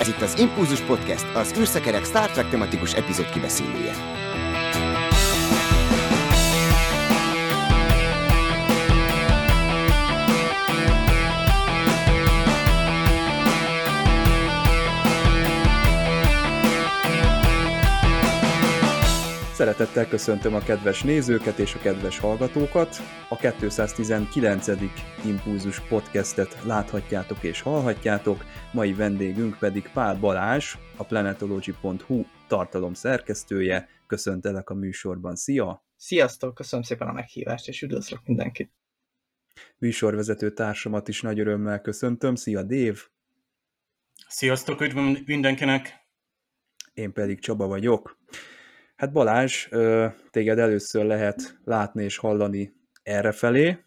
Ez itt az Impulzus Podcast, az űrszekerek Star Trek tematikus epizód kibeszélője. Szeretettel köszöntöm a kedves nézőket és a kedves hallgatókat. A 219. Impulzus podcastet láthatjátok és hallhatjátok, mai vendégünk pedig Pál Balázs, a planetology.hu tartalom szerkesztője. Köszöntelek a műsorban, szia! Sziasztok, köszönöm szépen a meghívást, és üdvözlök mindenkit! Műsorvezető társamat is nagy örömmel köszöntöm, szia Dév! Sziasztok, üdv mindenkinek! Én pedig Csaba vagyok. Hát Balázs, téged először lehet látni és hallani errefelé,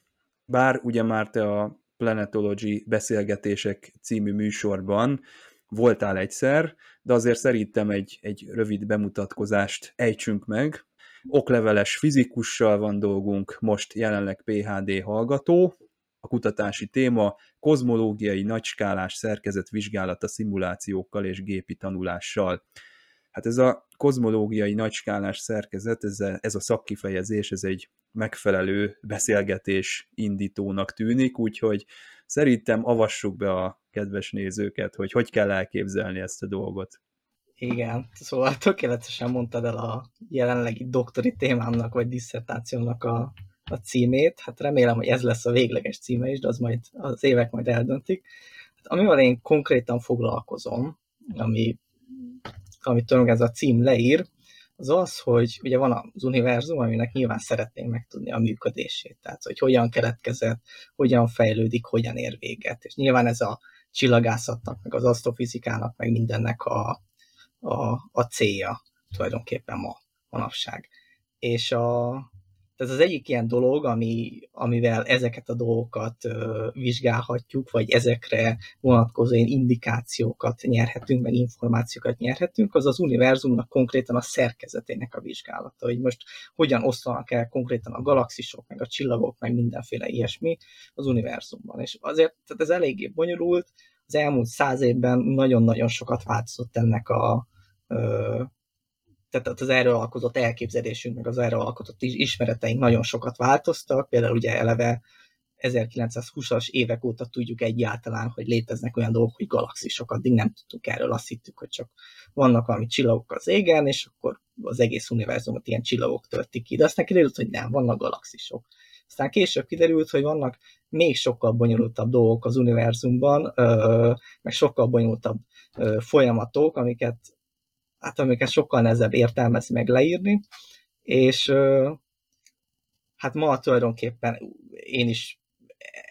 bár ugye már te a Planetology beszélgetések című műsorban voltál egyszer, de azért szerintem egy, egy rövid bemutatkozást ejtsünk meg. Okleveles fizikussal van dolgunk, most jelenleg PHD hallgató, a kutatási téma kozmológiai nagyskálás szerkezet vizsgálata szimulációkkal és gépi tanulással. Hát ez a kozmológiai nagyskálás szerkezet, ez a, ez a szakkifejezés, ez egy megfelelő beszélgetés indítónak tűnik, úgyhogy szerintem avassuk be a kedves nézőket, hogy hogy kell elképzelni ezt a dolgot. Igen, szóval tökéletesen mondtad el a jelenlegi doktori témámnak, vagy diszertációmnak a, a címét. Hát remélem, hogy ez lesz a végleges címe is, de az majd az évek majd eldöntik. Hát, amivel én konkrétan foglalkozom, ami amit tulajdonképpen ez a cím leír, az az, hogy ugye van az univerzum, aminek nyilván szeretnénk megtudni a működését, tehát hogy hogyan keletkezett, hogyan fejlődik, hogyan ér véget. És nyilván ez a csillagászatnak, meg az asztrofizikának, meg mindennek a, a, a célja tulajdonképpen ma, manapság. És a, tehát az egyik ilyen dolog, ami, amivel ezeket a dolgokat ö, vizsgálhatjuk, vagy ezekre vonatkozó indikációkat nyerhetünk, meg információkat nyerhetünk, az az univerzumnak konkrétan a szerkezetének a vizsgálata, hogy most hogyan oszlanak el konkrétan a galaxisok, meg a csillagok, meg mindenféle ilyesmi az univerzumban. És azért tehát ez eléggé bonyolult, az elmúlt száz évben nagyon-nagyon sokat változott ennek a, tehát az erről alkotott elképzelésünk, meg az erről alkotott ismereteink nagyon sokat változtak, például ugye eleve 1920-as évek óta tudjuk egyáltalán, hogy léteznek olyan dolgok, hogy galaxisok, addig nem tudtuk erről, azt hittük, hogy csak vannak valami csillagok az égen, és akkor az egész univerzumot ilyen csillagok töltik ki. De aztán kiderült, hogy nem, vannak galaxisok. Aztán később kiderült, hogy vannak még sokkal bonyolultabb dolgok az univerzumban, meg sokkal bonyolultabb folyamatok, amiket hát amiket sokkal nehezebb értelmezni, meg leírni, és hát ma tulajdonképpen én is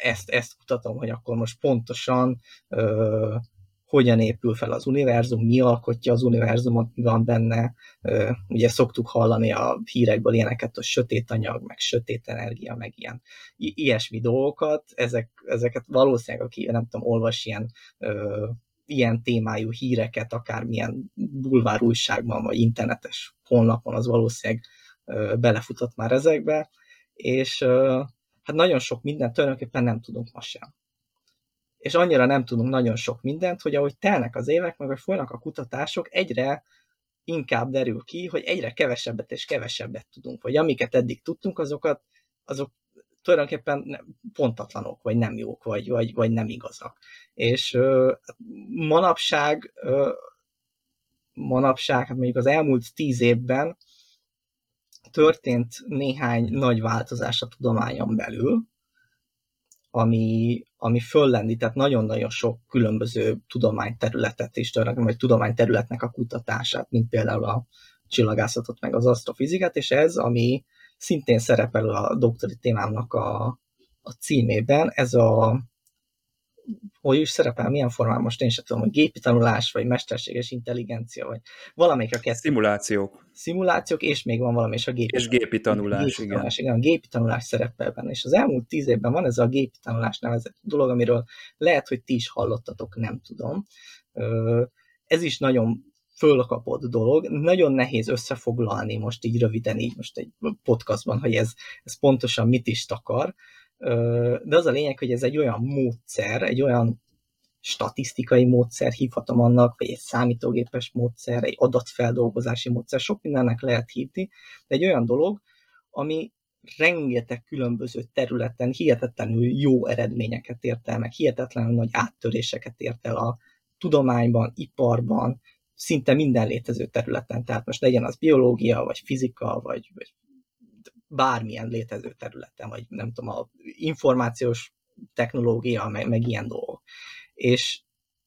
ezt, ezt kutatom, hogy akkor most pontosan ö, hogyan épül fel az univerzum, mi alkotja az univerzumot, mi van benne. Ö, ugye szoktuk hallani a hírekből ilyeneket, hogy sötét anyag, meg sötét energia, meg ilyen i- ilyesmi dolgokat. Ezek, ezeket valószínűleg, aki nem tudom, olvas ilyen ö, ilyen témájú híreket, akármilyen bulvár újságban, vagy internetes honlapon, az valószínűleg belefutott már ezekbe, és hát nagyon sok mindent tulajdonképpen nem tudunk ma sem. És annyira nem tudunk nagyon sok mindent, hogy ahogy telnek az évek, meg hogy folynak a kutatások, egyre inkább derül ki, hogy egyre kevesebbet és kevesebbet tudunk, vagy amiket eddig tudtunk, azokat, azok tulajdonképpen pontatlanok, vagy nem jók, vagy, vagy, vagy nem igazak. És uh, manapság, uh, manapság, hát mondjuk az elmúlt tíz évben történt néhány nagy változás a tudományon belül, ami, ami föllendített nagyon-nagyon sok különböző tudományterületet is, vagy tudományterületnek a kutatását, mint például a csillagászatot, meg az asztrofizikát, és ez, ami szintén szerepel a doktori témámnak a, a címében, ez a hogy is szerepel, milyen formában most én sem tudom, hogy gépi tanulás, vagy mesterséges intelligencia, vagy valamelyik a kettő. Szimulációk. Szimulációk, és még van valami, és a gépi, és gépi tanulás, gépi igen. Tanulás, igen. A gépi tanulás szerepel benne, és az elmúlt tíz évben van ez a gépi tanulás nevezett dolog, amiről lehet, hogy ti is hallottatok, nem tudom. Ez is nagyon fölkapott dolog. Nagyon nehéz összefoglalni most így röviden, így most egy podcastban, hogy ez, ez pontosan mit is takar. De az a lényeg, hogy ez egy olyan módszer, egy olyan statisztikai módszer hívhatom annak, vagy egy számítógépes módszer, egy adatfeldolgozási módszer, sok mindennek lehet hívni, de egy olyan dolog, ami rengeteg különböző területen hihetetlenül jó eredményeket ért el, meg hihetetlenül nagy áttöréseket ért el a tudományban, iparban, szinte minden létező területen. Tehát most legyen az biológia, vagy fizika, vagy, vagy bármilyen létező területen, vagy nem tudom, a információs technológia, meg, meg ilyen dolgok. És,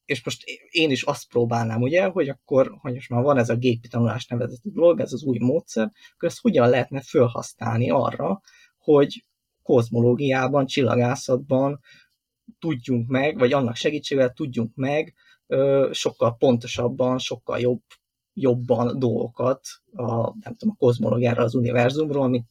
és most én is azt próbálnám, ugye, hogy akkor, hogy most már van ez a gépi tanulás nevezetű dolog, ez az új módszer, akkor ezt hogyan lehetne felhasználni arra, hogy kozmológiában, csillagászatban tudjunk meg, vagy annak segítségével tudjunk meg sokkal pontosabban, sokkal jobb, jobban dolgokat a, nem tudom, a kozmológiára, az univerzumról, mint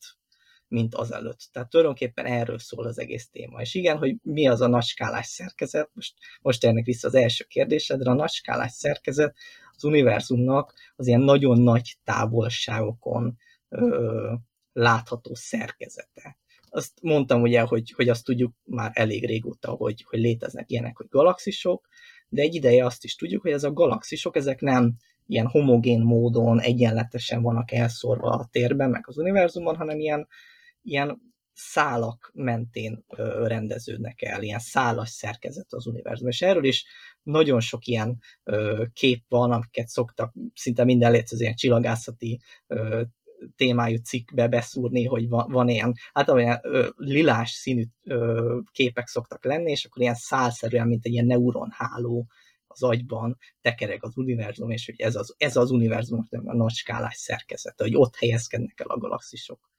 mint azelőtt. Tehát tulajdonképpen erről szól az egész téma. És igen, hogy mi az a nagyskálás szerkezet, most, most térnek vissza az első kérdésedre, a nagyskálás szerkezet az univerzumnak az ilyen nagyon nagy távolságokon ö, látható szerkezete. Azt mondtam ugye, hogy, hogy azt tudjuk már elég régóta, hogy, hogy léteznek ilyenek, hogy galaxisok, de egy ideje azt is tudjuk, hogy ez a galaxisok, ezek nem ilyen homogén módon egyenletesen vannak elszórva a térben, meg az univerzumban, hanem ilyen ilyen szálak mentén rendeződnek el, ilyen szálas szerkezet az univerzum. És erről is nagyon sok ilyen kép van, amiket szoktak szinte minden az ilyen csillagászati témájú cikkbe beszúrni, hogy van, van ilyen, ilyen ö, lilás színű ö, képek szoktak lenni, és akkor ilyen szálszerűen, mint egy ilyen neuronháló az agyban tekereg az univerzum, és hogy ez az, ez az univerzumnak a nagy skálás szerkezete, hogy ott helyezkednek el a galaxisok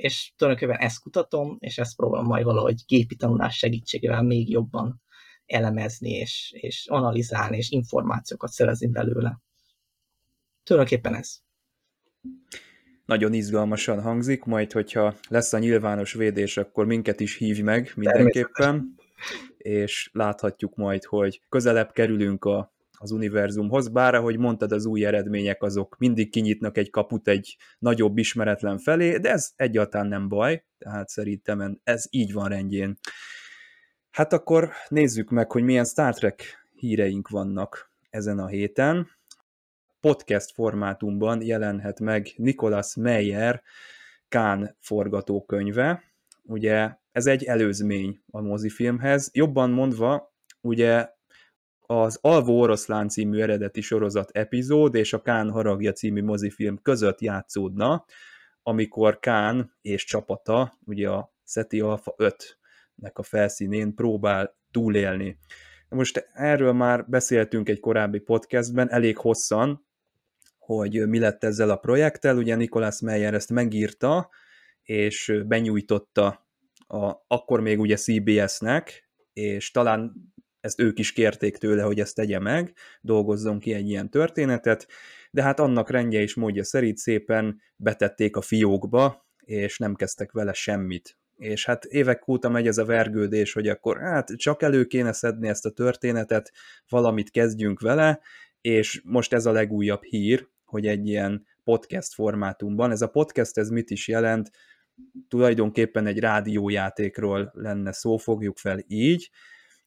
és tulajdonképpen ezt kutatom, és ezt próbálom majd valahogy gépi tanulás segítségével még jobban elemezni, és, és analizálni, és információkat szerezni belőle. Tulajdonképpen ez. Nagyon izgalmasan hangzik, majd hogyha lesz a nyilvános védés, akkor minket is hívj meg mindenképpen, és láthatjuk majd, hogy közelebb kerülünk a az univerzumhoz, bár ahogy mondtad, az új eredmények azok mindig kinyitnak egy kaput egy nagyobb ismeretlen felé, de ez egyáltalán nem baj, tehát szerintem ez így van rendjén. Hát akkor nézzük meg, hogy milyen Star Trek híreink vannak ezen a héten. Podcast formátumban jelenhet meg Nicholas Meyer Kán forgatókönyve. Ugye ez egy előzmény a mozifilmhez. Jobban mondva, ugye az Alvó Oroszlán című eredeti sorozat epizód és a Kán haragja című mozifilm között játszódna, amikor Kán és csapata, ugye a SETI Alpha 5-nek a felszínén próbál túlélni. Most erről már beszéltünk egy korábbi podcastben, elég hosszan, hogy mi lett ezzel a projekttel. Ugye Nikolás Meyer ezt megírta, és benyújtotta a, akkor még ugye CBS-nek, és talán ezt ők is kérték tőle, hogy ezt tegye meg, dolgozzon ki egy ilyen történetet, de hát annak rendje és módja szerint szépen betették a fiókba, és nem kezdtek vele semmit. És hát évek óta megy ez a vergődés, hogy akkor hát csak elő kéne szedni ezt a történetet, valamit kezdjünk vele, és most ez a legújabb hír, hogy egy ilyen podcast formátumban, ez a podcast ez mit is jelent, tulajdonképpen egy rádiójátékról lenne szó, fogjuk fel így,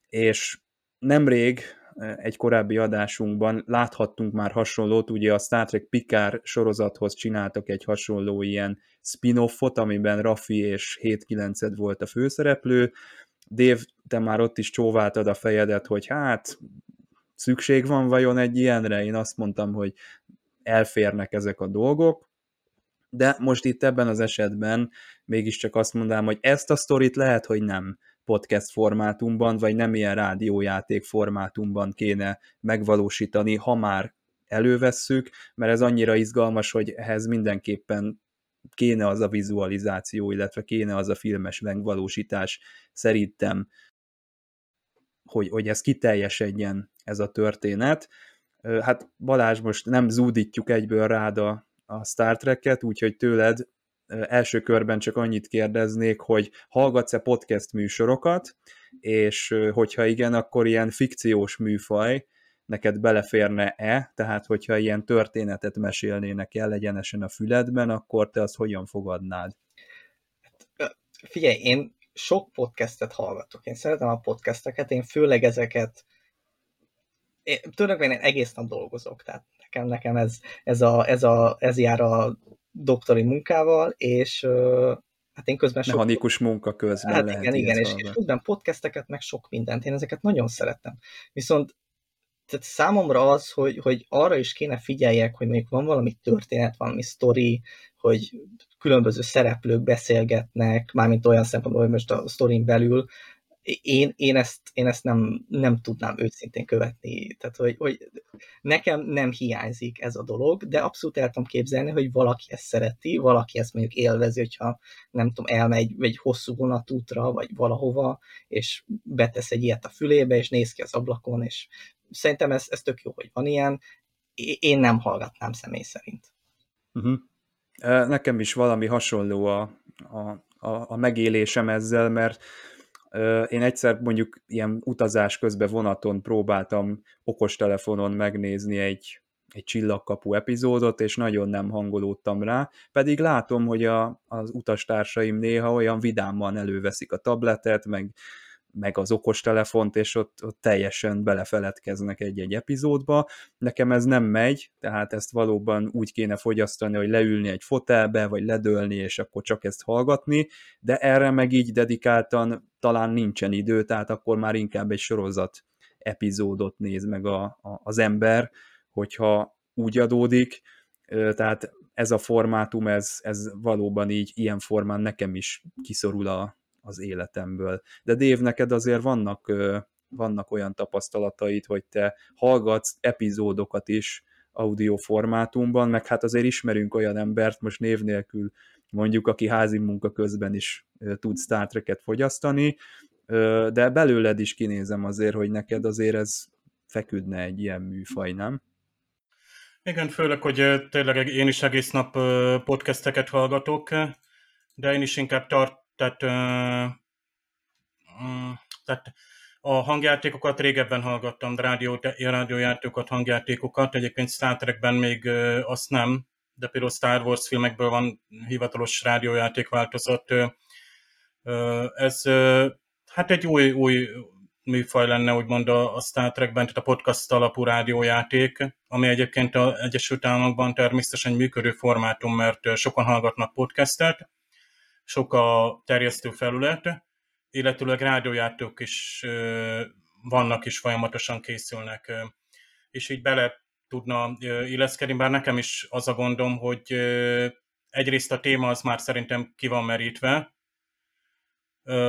és nemrég eh, egy korábbi adásunkban láthattunk már hasonlót, ugye a Star Trek Picard sorozathoz csináltak egy hasonló ilyen spin-offot, amiben Raffi és 7-9 volt a főszereplő. Dave, te már ott is csóváltad a fejedet, hogy hát szükség van vajon egy ilyenre? Én azt mondtam, hogy elférnek ezek a dolgok, de most itt ebben az esetben mégiscsak azt mondanám, hogy ezt a sztorit lehet, hogy nem podcast formátumban, vagy nem ilyen rádiójáték formátumban kéne megvalósítani, ha már elővesszük, mert ez annyira izgalmas, hogy ehhez mindenképpen kéne az a vizualizáció, illetve kéne az a filmes megvalósítás szerintem, hogy, hogy ez kiteljesedjen ez a történet. Hát Balázs, most nem zúdítjuk egyből rád a, a Star Trek-et, úgyhogy tőled első körben csak annyit kérdeznék, hogy hallgatsz-e podcast műsorokat, és hogyha igen, akkor ilyen fikciós műfaj neked beleférne-e, tehát hogyha ilyen történetet mesélnének el egyenesen a füledben, akkor te azt hogyan fogadnád? Figyelj, én sok podcastet hallgatok. Én szeretem a podcasteket, én főleg ezeket én tulajdonképpen egész nap dolgozok, tehát nekem, nekem ez, ez, a, ez, a, ez jár a doktori munkával, és hát én közben sok... Mechanikus munka közben hát lehet igen, igen, és, és közben podcasteket, meg sok mindent, én ezeket nagyon szeretem. Viszont tehát számomra az, hogy, hogy arra is kéne figyeljek, hogy mondjuk van valami történet, valami sztori, hogy különböző szereplők beszélgetnek, mármint olyan szempontból, hogy most a sztorin belül, én, én, ezt, én ezt nem, nem tudnám őszintén követni. Tehát, hogy, hogy nekem nem hiányzik ez a dolog, de abszolút el tudom képzelni, hogy valaki ezt szereti, valaki ezt mondjuk élvezi, hogyha nem tudom, elmegy egy hosszú vonatútra, vagy valahova, és betesz egy ilyet a fülébe, és néz ki az ablakon, és szerintem ez, ez tök jó, hogy van ilyen. Én nem hallgatnám személy szerint. Uh-huh. Nekem is valami hasonló a, a, a, a megélésem ezzel, mert én egyszer mondjuk ilyen utazás közben vonaton próbáltam okostelefonon megnézni egy, egy csillagkapu epizódot, és nagyon nem hangolódtam rá, pedig látom, hogy a, az utastársaim néha olyan vidáman előveszik a tabletet, meg meg az okostelefont, és ott, ott teljesen belefeledkeznek egy-egy epizódba. Nekem ez nem megy, tehát ezt valóban úgy kéne fogyasztani, hogy leülni egy fotelbe, vagy ledölni, és akkor csak ezt hallgatni, de erre meg így dedikáltan talán nincsen idő, tehát akkor már inkább egy sorozat epizódot néz meg a, a, az ember, hogyha úgy adódik, tehát ez a formátum, ez, ez valóban így ilyen formán nekem is kiszorul a, az életemből. De Dév, neked azért vannak, vannak olyan tapasztalataid, hogy te hallgatsz epizódokat is audio formátumban, meg hát azért ismerünk olyan embert, most név nélkül mondjuk, aki házi munka közben is tud Star Trek-et fogyasztani, de belőled is kinézem azért, hogy neked azért ez feküdne egy ilyen műfaj, nem? Igen, főleg, hogy tényleg én is egész nap podcasteket hallgatok, de én is inkább tart, tehát, tehát a hangjátékokat régebben hallgattam, rádió, rádiójátékokat, hangjátékokat, egyébként Star Trekben még azt nem, de például Star Wars filmekből van hivatalos rádiójáték változat. Ez hát egy új, új műfaj lenne, úgymond a, a Star Trekben, tehát a podcast alapú rádiójáték, ami egyébként az Egyesült Államokban természetesen működő formátum, mert sokan hallgatnak podcastet, sok a terjesztő felület, illetőleg rádiójátók is vannak és folyamatosan készülnek, és így bele tudna illeszkedni, bár nekem is az a gondom, hogy egyrészt a téma az már szerintem ki van merítve,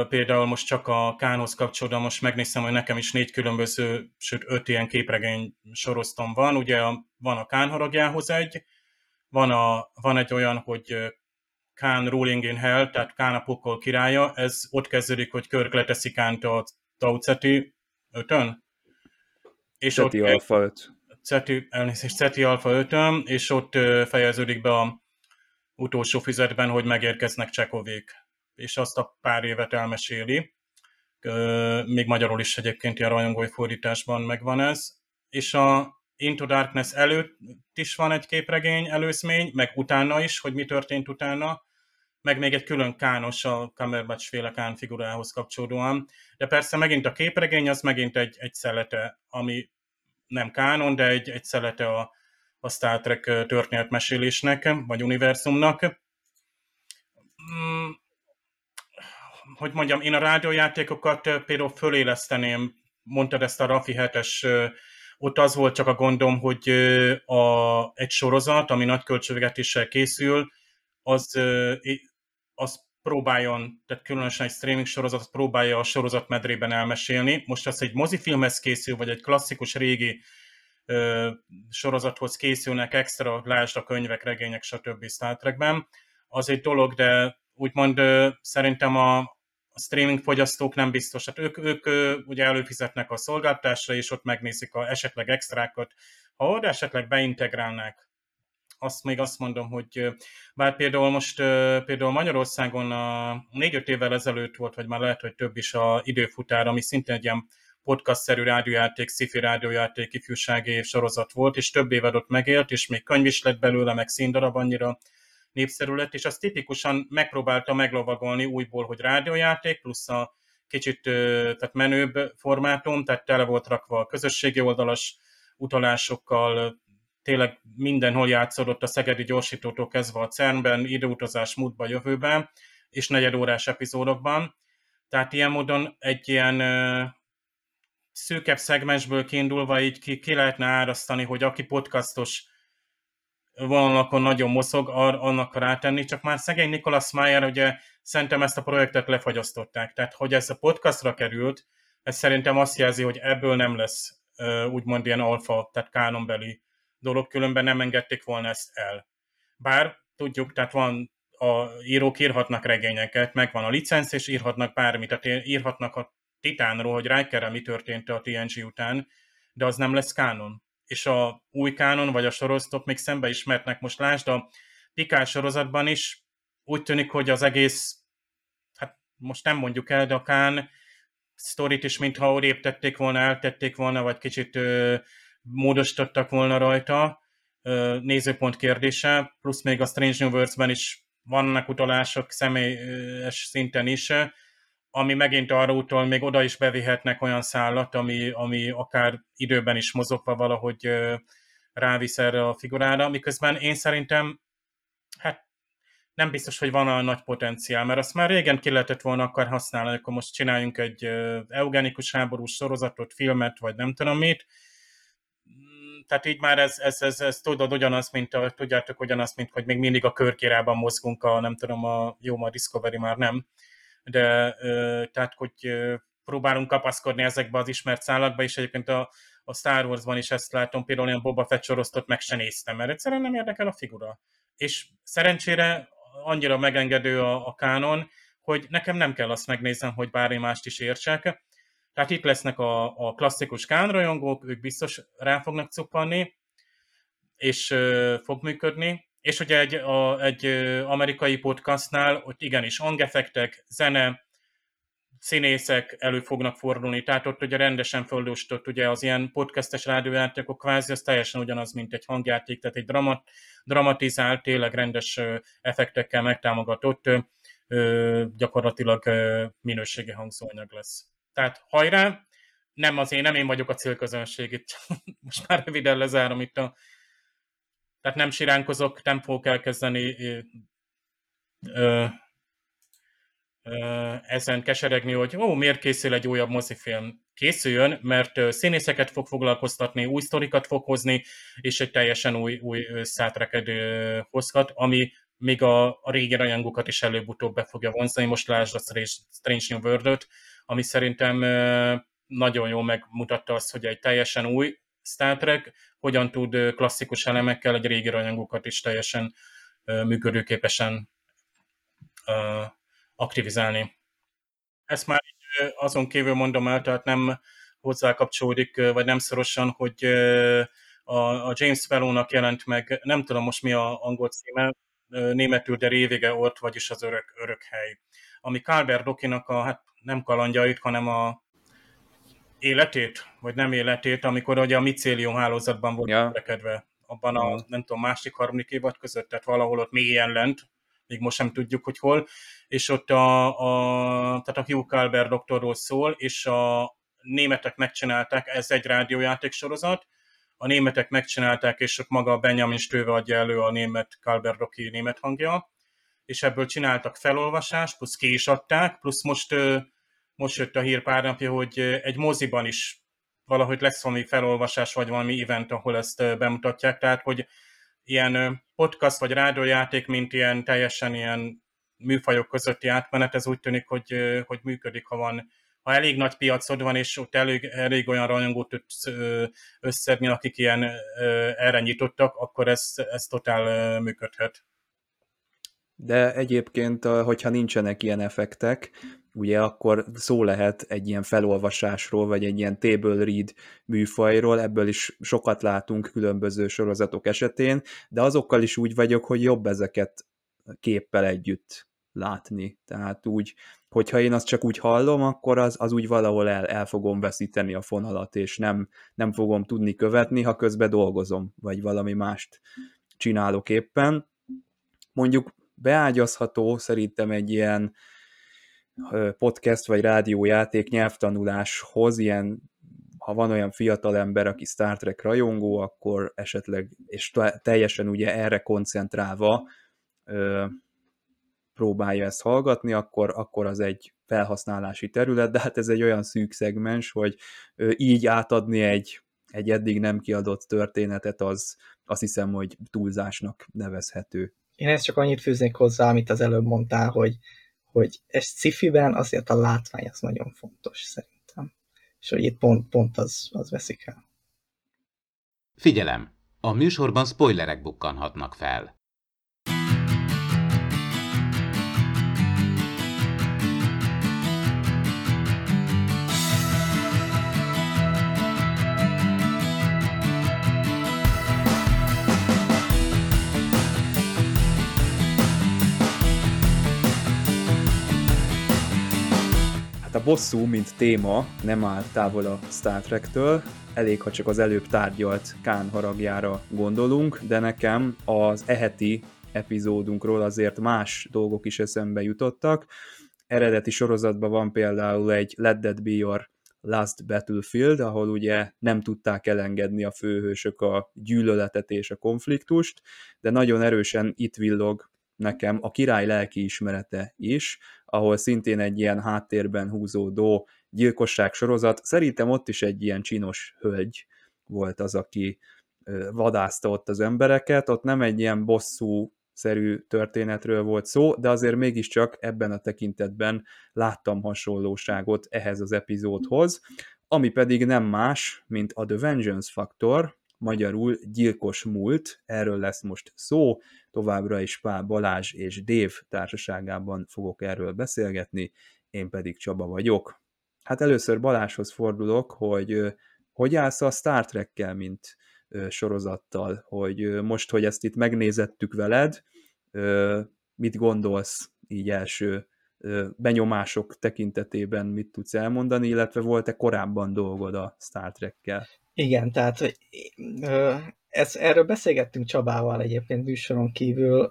például most csak a Kánhoz kapcsolódva, most megnézem, hogy nekem is négy különböző, sőt öt ilyen képregény sorosztom van, ugye van a Kán haragjához egy, van, a, van egy olyan, hogy Khan Ruling in Hell, tehát Kán a pokol királya, ez ott kezdődik, hogy Körk leteszi Kánt a Tauceti 5-ön. És Ceti ott, Alpha 5. Ceti, elnézést, Ceti Alpha 5 és ott fejeződik be a utolsó füzetben, hogy megérkeznek Csekovék. És azt a pár évet elmeséli. Még magyarul is egyébként ilyen rajongói fordításban megvan ez. És a Into Darkness előtt is van egy képregény előzmény, meg utána is, hogy mi történt utána, meg még egy külön kános a Cumberbatch féle kán figurához kapcsolódóan. De persze megint a képregény az megint egy, egy szelete, ami nem kánon, de egy, egy szelete a, a Star Trek történetmesélésnek, vagy univerzumnak. Mm, hogy mondjam, én a rádiójátékokat például föléleszteném, mondtad ezt a Rafi 7-es ott az volt csak a gondom, hogy a, egy sorozat, ami nagy költségvetéssel készül, az, az próbáljon, tehát különösen egy streaming sorozat, próbálja a sorozat medrében elmesélni. Most az egy mozifilmhez készül, vagy egy klasszikus régi ö, sorozathoz készülnek extra, lásd a könyvek, regények, stb. Star Trekben, az egy dolog, de úgymond ö, szerintem a, a streaming fogyasztók nem biztos. Hát ők, ők ugye előfizetnek a szolgáltásra, és ott megnézik a esetleg extrákat. Ha oda esetleg beintegrálnák, azt még azt mondom, hogy bár például most például Magyarországon a négy-öt évvel ezelőtt volt, vagy már lehet, hogy több is a időfutár, ami szintén egy ilyen podcast-szerű rádiójáték, sci-fi rádiójáték, ifjúsági sorozat volt, és több évad ott megélt, és még könyv is lett belőle, meg színdarab annyira népszerű lett, és azt tipikusan megpróbálta meglovagolni újból, hogy rádiójáték, plusz a kicsit tehát menőbb formátum, tehát tele volt rakva a közösségi oldalas utalásokkal, tényleg mindenhol játszódott a Szegedi gyorsítótól kezdve a CERN-ben, időutazás múltba, jövőben, és negyedórás epizódokban. Tehát ilyen módon egy ilyen szűkebb szegmensből kiindulva így ki, ki lehetne árasztani, hogy aki podcastos vonalakon nagyon mozog, ar, annak rátenni, csak már szegény Nicholas Meyer, ugye szerintem ezt a projektet lefagyasztották. Tehát, hogy ez a podcastra került, ez szerintem azt jelzi, hogy ebből nem lesz úgymond ilyen alfa, tehát kánonbeli dolog, különben nem engedték volna ezt el. Bár tudjuk, tehát van a írók írhatnak regényeket, megvan a licenc, és írhatnak bármit, tehát írhatnak a Titánról, hogy Rikerrel mi történt a TNG után, de az nem lesz kánon. És a új kánon, vagy a sorozatok még szembe ismertnek. Most lásd, a Pikás sorozatban is úgy tűnik, hogy az egész, hát most nem mondjuk el, de a Kán sztorit is, mintha odébb tették volna, eltették volna, vagy kicsit ö, módosítottak volna rajta, ö, nézőpont kérdése, plusz még a Strange New Worlds-ben is vannak utalások személyes szinten is, ami megint arra utol, még oda is bevihetnek olyan szállat, ami, ami akár időben is mozogva valahogy rávisz erre a figurára, miközben én szerintem hát nem biztos, hogy van a nagy potenciál, mert azt már régen ki lehetett volna akar használni, akkor most csináljunk egy eugenikus háborús sorozatot, filmet, vagy nem tudom mit, tehát így már ez, ez, ez, ez tudod ugyanaz, mint a, tudjátok ugyanaz, mint hogy még mindig a körkérában mozgunk a, nem tudom, a jó, ma Discovery már nem, de tehát, hogy próbálunk kapaszkodni ezekbe az ismert szálakba, és egyébként a, a Star Wars-ban is ezt látom, például olyan Boba Fett sorosztot meg se néztem, mert egyszerűen nem érdekel a figura. És szerencsére annyira megengedő a, a kánon, hogy nekem nem kell azt megnéznem, hogy bármi mást is értsek. Tehát itt lesznek a, a klasszikus kánrajongók, ők biztos rá fognak cuppanni, és ö, fog működni, és ugye egy, a, egy amerikai podcastnál ott igenis hangeffektek, zene, színészek elő fognak fordulni, tehát ott ugye rendesen földostott ugye az ilyen podcastes rádiójátékok kvázi, az teljesen ugyanaz, mint egy hangjáték, tehát egy dramat, dramatizált, tényleg rendes effektekkel megtámogatott, gyakorlatilag minőségi hangzóanyag lesz. Tehát hajrá, nem az én, nem én vagyok a célközönség itt. Most már röviden lezárom itt a tehát nem siránkozok, nem fogok elkezdeni ö, ö, ezen keseregni, hogy ó, miért készül egy újabb mozifilm. Készüljön, mert színészeket fog foglalkoztatni, új sztorikat fog hozni, és egy teljesen új, új szátreket hozhat, ami még a, a régi rajongókat is előbb-utóbb be fogja vonzani. Most lásd a Strange New world ami szerintem nagyon jól megmutatta azt, hogy egy teljesen új Star Trek hogyan tud klasszikus elemekkel egy régi anyagokat is teljesen működőképesen aktivizálni. Ezt már azon kívül mondom el, tehát nem hozzá kapcsolódik, vagy nem szorosan, hogy a, James Fellow-nak jelent meg, nem tudom most mi a angol címe, németül, de révége ott, vagyis az örök, örök hely. Ami Calvert Dokinak a, hát nem kalandjait, hanem a életét, vagy nem életét, amikor ugye a micélium hálózatban volt ja. rekedve, abban a, nem tudom, másik, harmadik évad között, tehát valahol ott mélyen lent, még most sem tudjuk, hogy hol, és ott a, a tehát a Hugh Calvert doktorról szól, és a németek megcsinálták, ez egy rádiójáték sorozat, a németek megcsinálták, és ott maga a Benjamin Stőve adja elő a német Calvert Rocky német hangja, és ebből csináltak felolvasást, plusz ki is adták, plusz most most jött a hír pár napja, hogy egy moziban is valahogy lesz valami felolvasás, vagy valami event, ahol ezt bemutatják, tehát hogy ilyen podcast vagy rádiójáték, mint ilyen teljesen ilyen műfajok közötti átmenet, ez úgy tűnik, hogy, hogy működik, ha van ha elég nagy piacod van, és ott elég, elég olyan rajongót tudsz összedni, akik ilyen erre nyitottak, akkor ez, ez totál működhet. De egyébként, hogyha nincsenek ilyen effektek, ugye akkor szó lehet egy ilyen felolvasásról, vagy egy ilyen table read műfajról, ebből is sokat látunk különböző sorozatok esetén, de azokkal is úgy vagyok, hogy jobb ezeket képpel együtt látni. Tehát úgy, hogyha én azt csak úgy hallom, akkor az, az úgy valahol el, el fogom veszíteni a fonalat, és nem, nem fogom tudni követni, ha közben dolgozom, vagy valami mást csinálok éppen. Mondjuk beágyazható szerintem egy ilyen podcast vagy rádiójáték nyelvtanuláshoz, ilyen ha van olyan fiatal ember, aki Star Trek rajongó, akkor esetleg, és teljesen ugye erre koncentrálva ö, próbálja ezt hallgatni, akkor, akkor az egy felhasználási terület, de hát ez egy olyan szűk szegmens, hogy ö, így átadni egy, egy eddig nem kiadott történetet, az azt hiszem, hogy túlzásnak nevezhető. Én ezt csak annyit fűznék hozzá, amit az előbb mondtál, hogy, hogy ez sci-fiben azért a látvány az nagyon fontos szerintem. És hogy itt pont, pont az, az veszik el. Figyelem! A műsorban spoilerek bukkanhatnak fel. Bosszú, mint téma nem áll távol a Star Trek-től, elég, ha csak az előbb tárgyalt Kán haragjára gondolunk, de nekem az eheti epizódunkról azért más dolgok is eszembe jutottak. Eredeti sorozatban van például egy Let That Be Your Last Battlefield, ahol ugye nem tudták elengedni a főhősök a gyűlöletet és a konfliktust, de nagyon erősen itt villog nekem a király lelki ismerete is, ahol szintén egy ilyen háttérben húzódó gyilkosság sorozat. Szerintem ott is egy ilyen csinos hölgy volt az, aki vadászta ott az embereket, ott nem egy ilyen bosszú szerű történetről volt szó, de azért mégiscsak ebben a tekintetben láttam hasonlóságot ehhez az epizódhoz, ami pedig nem más, mint a The Vengeance Factor, magyarul gyilkos múlt, erről lesz most szó, továbbra is Pál Balázs és Dév társaságában fogok erről beszélgetni, én pedig Csaba vagyok. Hát először Balázshoz fordulok, hogy hogy állsz a Star Trekkel, mint sorozattal, hogy most, hogy ezt itt megnézettük veled, mit gondolsz így első benyomások tekintetében, mit tudsz elmondani, illetve volt-e korábban dolgod a Star Trekkel? Igen, tehát ez, erről beszélgettünk Csabával egyébként műsoron kívül.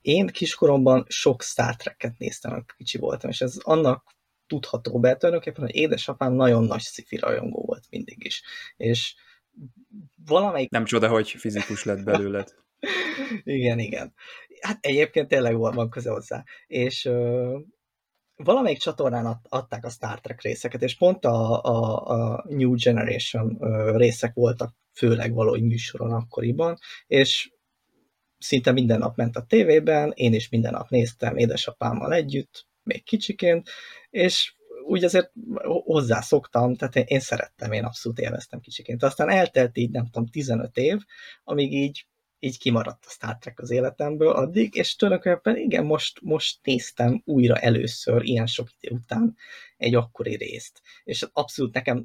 Én kiskoromban sok Star Trek-et néztem, amikor kicsi voltam, és ez annak tudható be tulajdonképpen, hogy édesapám nagyon nagy sci rajongó volt mindig is. És valamelyik... Nem csoda, hogy fizikus lett belőled. igen, igen. Hát egyébként tényleg van köze hozzá. És valamelyik csatornán adták a Star Trek részeket, és pont a, a, a New Generation részek voltak főleg valahogy műsoron akkoriban, és szinte minden nap ment a tévében, én is minden nap néztem édesapámmal együtt, még kicsiként, és úgy azért hozzászoktam, tehát én, én szerettem, én abszolút élveztem kicsiként. Aztán eltelt így, nem tudom, 15 év, amíg így így kimaradt a Star Trek az életemből addig, és tulajdonképpen igen, most, most néztem újra először, ilyen sok idő után egy akkori részt. És abszolút nekem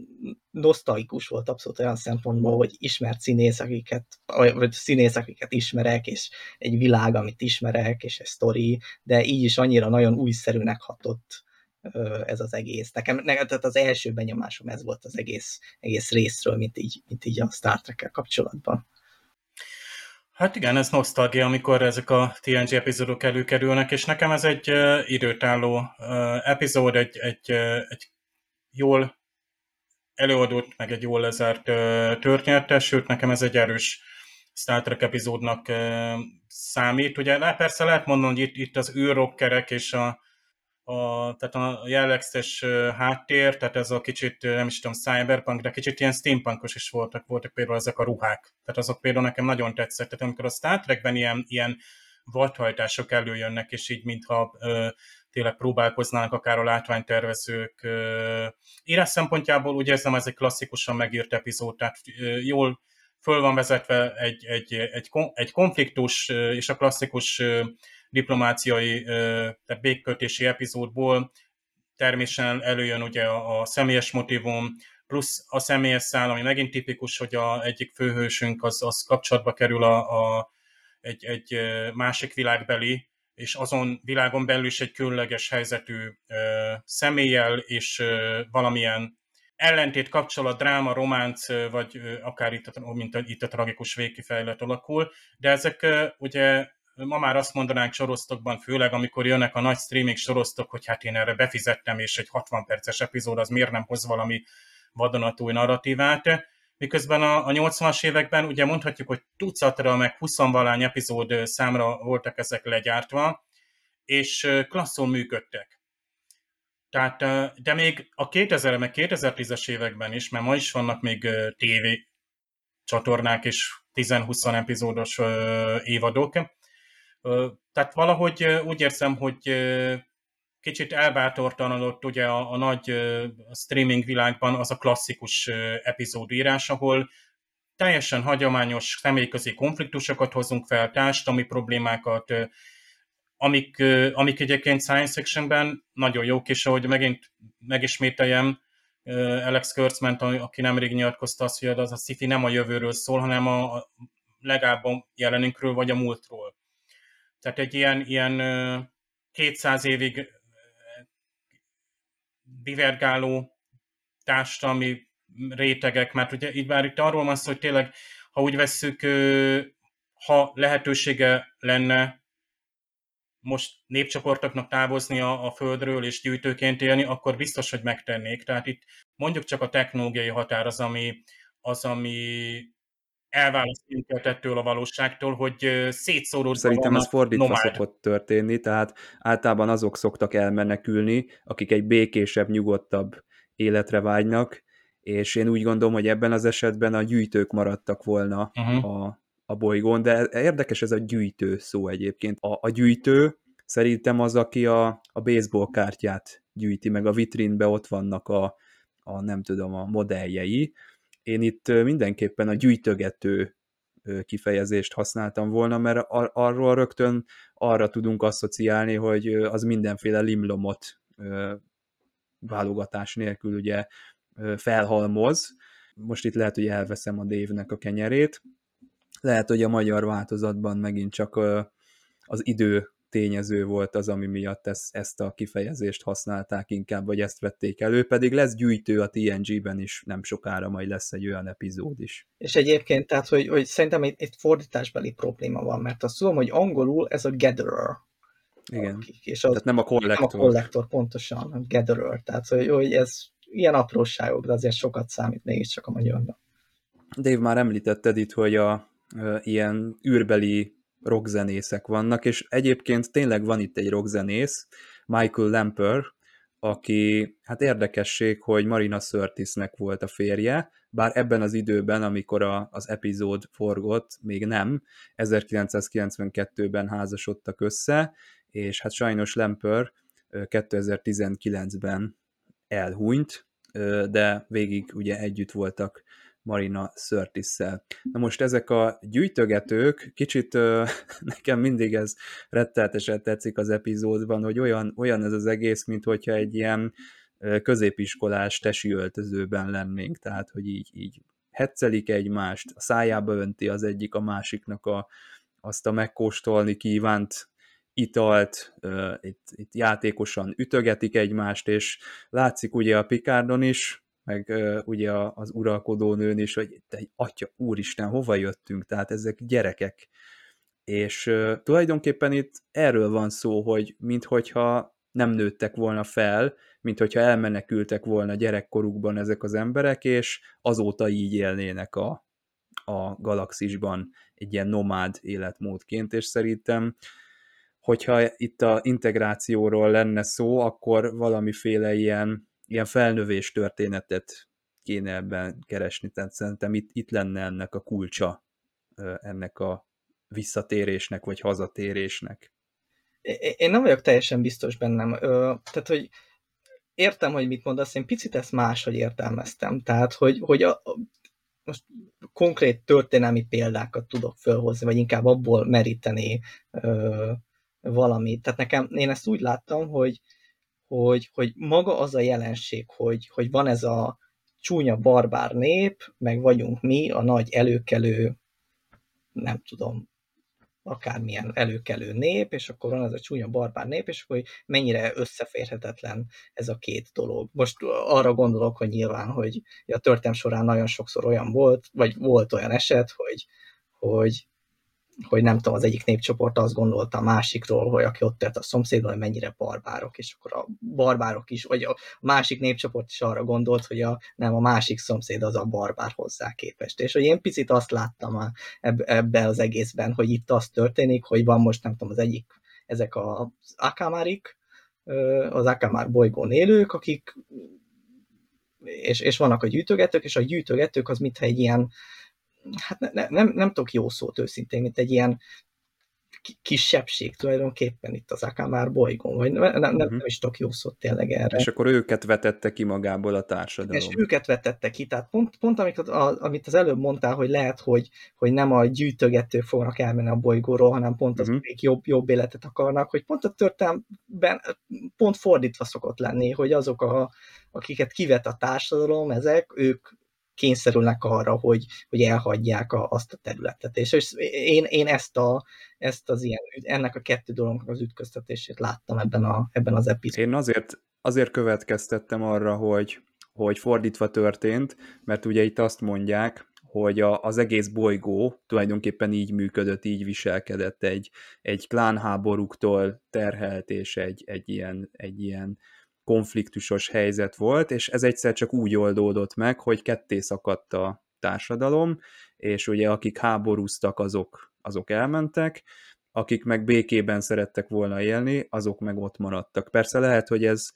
nosztalikus volt abszolút olyan szempontból, hogy ismert színész, akiket, vagy színész, akiket ismerek, és egy világ, amit ismerek, és egy sztori, de így is annyira nagyon újszerűnek hatott ez az egész. Nekem, nekem tehát az első benyomásom ez volt az egész, egész részről, mint így, mint így a Star Trek-kel kapcsolatban. Hát igen, ez nosztalgia, amikor ezek a TNG epizódok előkerülnek, és nekem ez egy uh, időtálló uh, epizód, egy, egy, uh, egy jól előadott, meg egy jól lezárt uh, történet, sőt nekem ez egy erős Star Trek epizódnak uh, számít. Ugye persze lehet mondani, hogy itt, itt az űrrokkerek és a, a, tehát a jellegzetes háttér, tehát ez a kicsit, nem is tudom, cyberpunk, de kicsit ilyen steampunkos is voltak, voltak például ezek a ruhák. Tehát azok például nekem nagyon tetszett. Tehát amikor a Star Trekben ilyen, ilyen vadhajtások előjönnek, és így mintha ö, tényleg próbálkoznának akár a látványtervezők. Ö, írás szempontjából úgy érzem, ez egy klasszikusan megírt epizód, tehát ö, jól föl van vezetve egy, egy, egy, egy konfliktus, és a klasszikus diplomáciai, tehát békkötési epizódból természetesen előjön ugye a, a személyes motivum, plusz a személyes szál, ami megint tipikus, hogy a egyik főhősünk az, az kapcsolatba kerül a, a, egy, egy másik világbeli, és azon világon belül is egy különleges helyzetű ö, személlyel, és ö, valamilyen ellentét, kapcsolat, dráma, románc, vagy akár itt, mint a, itt a tragikus végkifejlet alakul, de ezek ugye ma már azt mondanánk sorosztokban, főleg amikor jönnek a nagy streaming sorosztok, hogy hát én erre befizettem, és egy 60 perces epizód az miért nem hoz valami vadonatúj narratívát. Miközben a, a 80-as években ugye mondhatjuk, hogy tucatra, meg 20 valány epizód számra voltak ezek legyártva, és klasszul működtek. Tehát, de még a 2000 meg 2010-es években is, mert ma is vannak még TV csatornák és 10-20 epizódos évadok, tehát valahogy úgy érzem, hogy kicsit elbátortalanodott ugye a, a nagy streaming világban az a klasszikus epizódírás, ahol teljesen hagyományos személyközi konfliktusokat hozunk fel, társadalmi problémákat, amik, amik egyébként science fictionben nagyon jók, és ahogy megint megismételjem, Alex Kurtzman, aki nemrég nyilatkozta azt, hogy az a sci nem a jövőről szól, hanem a legalább a jelenünkről vagy a múltról. Tehát egy ilyen, ilyen 200 évig divergáló társadalmi rétegek, mert ugye itt már itt arról van szó, hogy tényleg, ha úgy vesszük, ha lehetősége lenne most népcsoportoknak távozni a, a földről és gyűjtőként élni, akkor biztos, hogy megtennék. Tehát itt mondjuk csak a technológiai határ az, ami, az, ami elválaszt minket ettől a valóságtól, hogy szétszóródva Szerintem ez fordítva nomád. szokott történni, tehát általában azok szoktak elmenekülni, akik egy békésebb, nyugodtabb életre vágynak, és én úgy gondolom, hogy ebben az esetben a gyűjtők maradtak volna uh-huh. a, a bolygón, de érdekes ez a gyűjtő szó egyébként. A, a gyűjtő szerintem az, aki a, a baseball kártyát gyűjti, meg a vitrínbe ott vannak a, a nem tudom, a modelljei, én itt mindenképpen a gyűjtögető kifejezést használtam volna, mert ar- arról rögtön arra tudunk asszociálni, hogy az mindenféle limlomot válogatás nélkül ugye felhalmoz. Most itt lehet, hogy elveszem a Dévnek a kenyerét. Lehet, hogy a magyar változatban megint csak az idő tényező volt az, ami miatt ezt, ezt a kifejezést használták inkább, vagy ezt vették elő, pedig lesz gyűjtő a TNG-ben is, nem sokára majd lesz egy olyan epizód is. És egyébként, tehát, hogy, hogy szerintem itt, itt fordításbeli probléma van, mert azt tudom, hogy angolul ez a gatherer. Igen, akik, és az, tehát nem a kollektor. Nem a kollektor, pontosan, a gatherer. Tehát, hogy, hogy ez ilyen apróságok, de azért sokat számít mégiscsak a magyarban. Dave, már említetted itt, hogy a ilyen űrbeli rockzenészek vannak, és egyébként tényleg van itt egy rockzenész, Michael Lamper, aki, hát érdekesség, hogy Marina Sörtisnek volt a férje, bár ebben az időben, amikor a, az epizód forgott, még nem, 1992-ben házasodtak össze, és hát sajnos Lamper 2019-ben elhunyt, de végig ugye együtt voltak Marina sörtis Na most ezek a gyűjtögetők, kicsit ö, nekem mindig ez retteltesen tetszik az epizódban, hogy olyan, olyan ez az egész, mint hogyha egy ilyen középiskolás tesi öltözőben lennénk, tehát hogy így, így hetszelik egymást, a szájába önti az egyik a másiknak a, azt a megkóstolni kívánt italt, uh, itt, itt játékosan ütögetik egymást, és látszik ugye a Picardon is, meg uh, ugye az uralkodó nőn is, hogy te atya, úristen, hova jöttünk, tehát ezek gyerekek. És tulajdonképpen itt erről van szó, hogy minthogyha nem nőttek volna fel, mint hogyha elmenekültek volna gyerekkorukban ezek az emberek, és azóta így élnének a, a galaxisban egy ilyen nomád életmódként, és szerintem, hogyha itt a integrációról lenne szó, akkor valamiféle ilyen ilyen felnövés történetet kéne ebben keresni, tehát szerintem itt, itt lenne ennek a kulcsa, ennek a visszatérésnek, vagy hazatérésnek. Én nem vagyok teljesen biztos bennem. Tehát, hogy értem, hogy mit mondasz, én picit ezt máshogy értelmeztem. Tehát, hogy, hogy a, most konkrét történelmi példákat tudok felhozni, vagy inkább abból meríteni ö, valamit. Tehát nekem, én ezt úgy láttam, hogy, hogy, hogy maga az a jelenség, hogy, hogy van ez a csúnya barbár nép, meg vagyunk mi, a nagy előkelő, nem tudom, akármilyen előkelő nép, és akkor van ez a csúnya barbár nép, és akkor mennyire összeférhetetlen ez a két dolog. Most arra gondolok, hogy nyilván, hogy a történelm során nagyon sokszor olyan volt, vagy volt olyan eset, hogy, hogy hogy nem tudom, az egyik népcsoport azt gondolta a másikról, hogy aki ott élt a szomszédon, hogy mennyire barbárok, és akkor a barbárok is, vagy a másik népcsoport is arra gondolt, hogy a, nem a másik szomszéd az a barbár hozzá képest. És hogy én picit azt láttam ebbe az egészben, hogy itt az történik, hogy van most nem tudom, az egyik, ezek az akamárik, az akamár bolygón élők, akik és, és vannak a gyűjtögetők, és a gyűjtögetők az mintha egy ilyen, hát ne, ne, nem, nem tudok jó szót őszintén, mint egy ilyen kisebbség tulajdonképpen itt az Akamár bolygón, vagy nem, nem, nem, nem is tudok jó szót tényleg erre. És akkor őket vetette ki magából a társadalom. És őket vetette ki, tehát pont, pont amit, a, amit az előbb mondtál, hogy lehet, hogy, hogy nem a gyűjtögetők fognak elmenni a bolygóról, hanem pont az, uh-huh. akik jobb, jobb életet akarnak, hogy pont a történetben pont fordítva szokott lenni, hogy azok, a, akiket kivet a társadalom, ezek, ők kényszerülnek arra, hogy, hogy elhagyják a, azt a területet. És, és én, én ezt, a, ezt az ilyen, ennek a kettő dolognak az ütköztetését láttam ebben, a, ebben az epizódban. Én azért, azért következtettem arra, hogy, hogy fordítva történt, mert ugye itt azt mondják, hogy a, az egész bolygó tulajdonképpen így működött, így viselkedett egy, egy klánháborúktól terhelt és egy, egy, ilyen, egy ilyen konfliktusos helyzet volt, és ez egyszer csak úgy oldódott meg, hogy ketté szakadt a társadalom, és ugye akik háborúztak, azok, azok elmentek, akik meg békében szerettek volna élni, azok meg ott maradtak. Persze lehet, hogy ez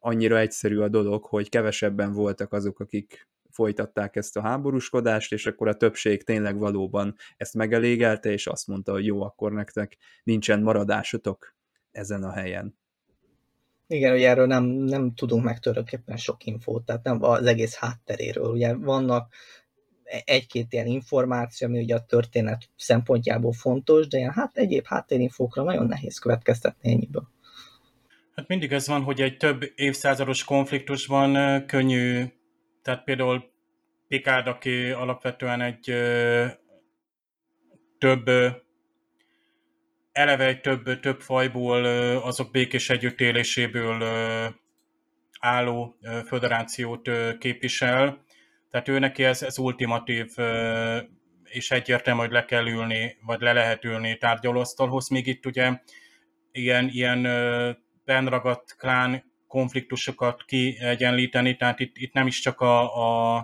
annyira egyszerű a dolog, hogy kevesebben voltak azok, akik folytatták ezt a háborúskodást, és akkor a többség tényleg valóban ezt megelégelte, és azt mondta, hogy jó, akkor nektek nincsen maradásotok ezen a helyen. Igen, ugye erről nem, nem tudunk meg tulajdonképpen sok infót, tehát nem az egész hátteréről. Ugye vannak egy-két ilyen információ, ami ugye a történet szempontjából fontos, de ilyen hát egyéb háttérinfókra nagyon nehéz következtetni ennyiből. Hát mindig ez van, hogy egy több évszázados konfliktusban könnyű, tehát például Picard, aki alapvetően egy több eleve egy több, több fajból, azok békés együttéléséből álló föderációt képvisel. Tehát ő neki ez, ez ultimatív és egyértelmű, hogy le kell ülni, vagy le lehet ülni tárgyalóasztalhoz. Még itt ugye ilyen, ilyen benragadt klán konfliktusokat kiegyenlíteni, tehát itt, itt nem is csak a, a,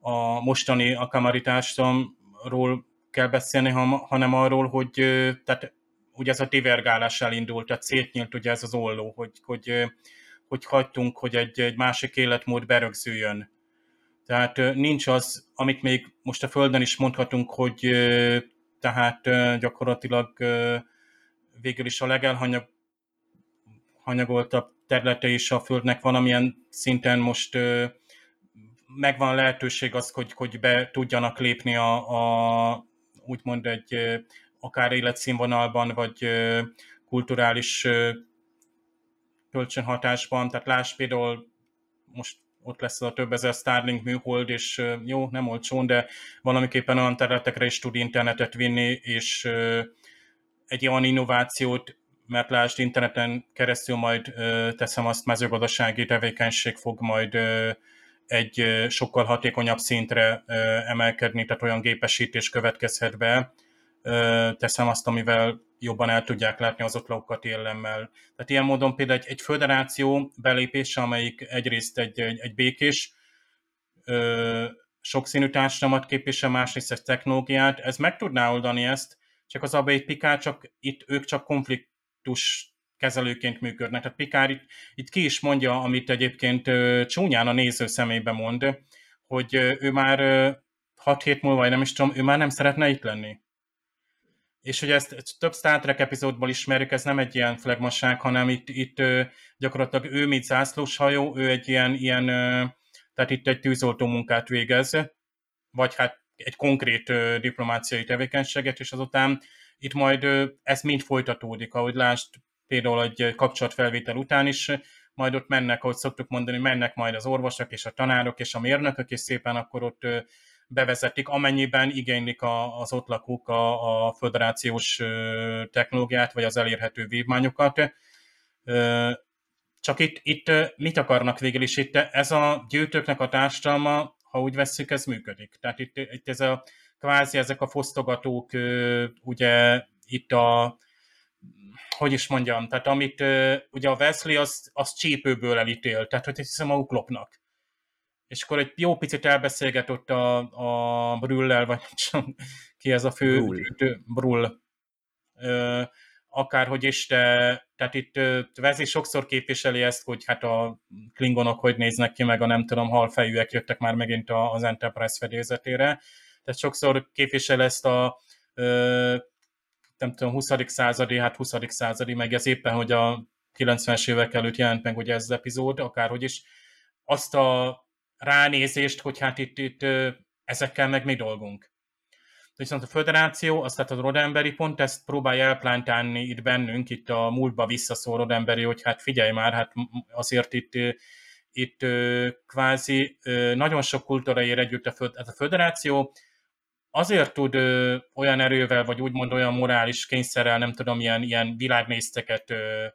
a mostani akamaritásomról kell beszélni, hanem arról, hogy tehát ugye ez a divergálás elindult, tehát szétnyílt ugye ez az olló, hogy, hogy, hogy hagytunk, hogy egy, egy másik életmód berögzüljön. Tehát nincs az, amit még most a Földön is mondhatunk, hogy tehát gyakorlatilag végül is a legelhanyagoltabb területe is a Földnek valamilyen szinten most megvan lehetőség az, hogy, hogy be tudjanak lépni a, a úgymond egy akár életszínvonalban, vagy kulturális kölcsönhatásban, tehát láss például most ott lesz a több ezer Starlink műhold, és jó, nem olcsón, de valamiképpen olyan területekre is tud internetet vinni, és egy olyan innovációt, mert lásd, interneten keresztül majd teszem azt, mezőgazdasági tevékenység fog majd egy sokkal hatékonyabb szintre emelkedni, tehát olyan gépesítés következhet be, teszem azt, amivel jobban el tudják látni az ottlagokat élemmel. Tehát ilyen módon például egy, egy föderáció belépése, amelyik egyrészt egy, egy, egy békés, sokszínű társadalmat képvisel, másrészt egy technológiát, ez meg tudná oldani ezt, csak az abban egy Pikár, csak itt ők csak konfliktus kezelőként működnek. Tehát Pikár itt, itt ki is mondja, amit egyébként csúnyán a néző szemébe mond, hogy ő már 6 hét múlva, vagy nem is tudom, ő már nem szeretne itt lenni és hogy ezt több Star Trek epizódból ismerjük, ez nem egy ilyen flagmasság, hanem itt, itt gyakorlatilag ő, mint zászlós hajó, ő egy ilyen, ilyen tehát itt egy tűzoltó munkát végez, vagy hát egy konkrét diplomáciai tevékenységet, és azután itt majd ez mind folytatódik, ahogy lásd például egy kapcsolatfelvétel után is, majd ott mennek, ahogy szoktuk mondani, mennek majd az orvosok és a tanárok és a mérnökök, és szépen akkor ott bevezetik, amennyiben igénylik a, az ott lakók a, a föderációs technológiát, vagy az elérhető vívmányokat. Csak itt, itt mit akarnak végül is? Itt ez a gyűjtőknek a társadalma, ha úgy vesszük, ez működik. Tehát itt, itt ez a kvázi ezek a fosztogatók ugye itt a hogy is mondjam, tehát amit ugye a Wesley az, az csípőből elítél, tehát hogy hiszem maguk lopnak. És akkor egy jó picit elbeszélgetett a, a Brullel, vagy csak ki ez a fő, Brull. Brull. Ö, akárhogy is, de, tehát itt Vezi sokszor képviseli ezt, hogy hát a klingonok hogy néznek ki, meg a nem tudom, halfejűek jöttek már megint az Enterprise fedélzetére. Tehát sokszor képvisel ezt a nem tudom, 20. századi, hát 20. századi, meg ez éppen, hogy a 90-es évek előtt jelent meg ugye ez az epizód, akárhogy is, azt a ránézést, hogy hát itt, itt ezekkel meg mi dolgunk. Viszont a föderáció, azt tehát a rodemberi pont ezt próbálja elplántálni itt bennünk, itt a múltba visszaszól rodemberi, hogy hát figyelj már, hát azért itt, itt kvázi nagyon sok kultúra ér együtt a, föd, a föderáció, azért tud ö, olyan erővel, vagy úgymond olyan morális kényszerrel, nem tudom, ilyen, ilyen világnézteket ö,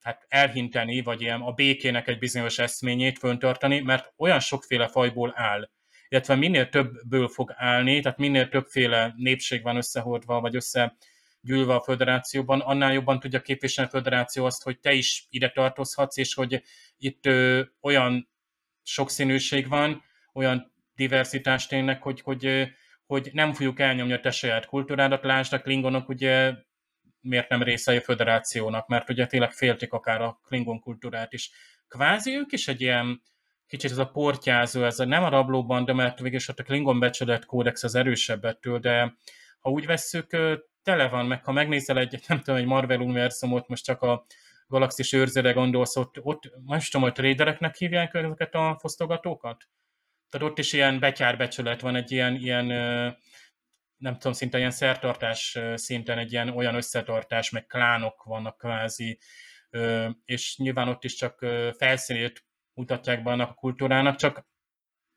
hát elhinteni, vagy ilyen a békének egy bizonyos eszményét föntartani, mert olyan sokféle fajból áll. Illetve minél többből fog állni, tehát minél többféle népség van összehordva, vagy összegyűlve a föderációban, annál jobban tudja képviselni a föderáció azt, hogy te is ide tartozhatsz, és hogy itt ö, olyan sokszínűség van, olyan diversitás tényleg, hogy, hogy hogy nem fogjuk elnyomni a te saját kultúrádat. Lásd, a klingonok ugye miért nem részei a föderációnak, mert ugye tényleg féltik akár a klingon kultúrát is. Kvázi ők is egy ilyen kicsit ez a portyázó, ez a, nem a rablóban, de mert végülis ott a Klingon becsület kódex az erősebb ettől, de ha úgy vesszük, tele van, meg ha megnézel egy, nem tudom, egy Marvel univerzumot, most csak a galaxis őrzőre gondolsz, ott, ott most tudom, hogy trédereknek hívják ezeket a fosztogatókat? Tehát ott is ilyen betyárbecsület van, egy ilyen, ilyen nem tudom, szinte ilyen szertartás szinten egy ilyen olyan összetartás, meg klánok vannak kvázi, és nyilván ott is csak felszínét mutatják be annak a kultúrának, csak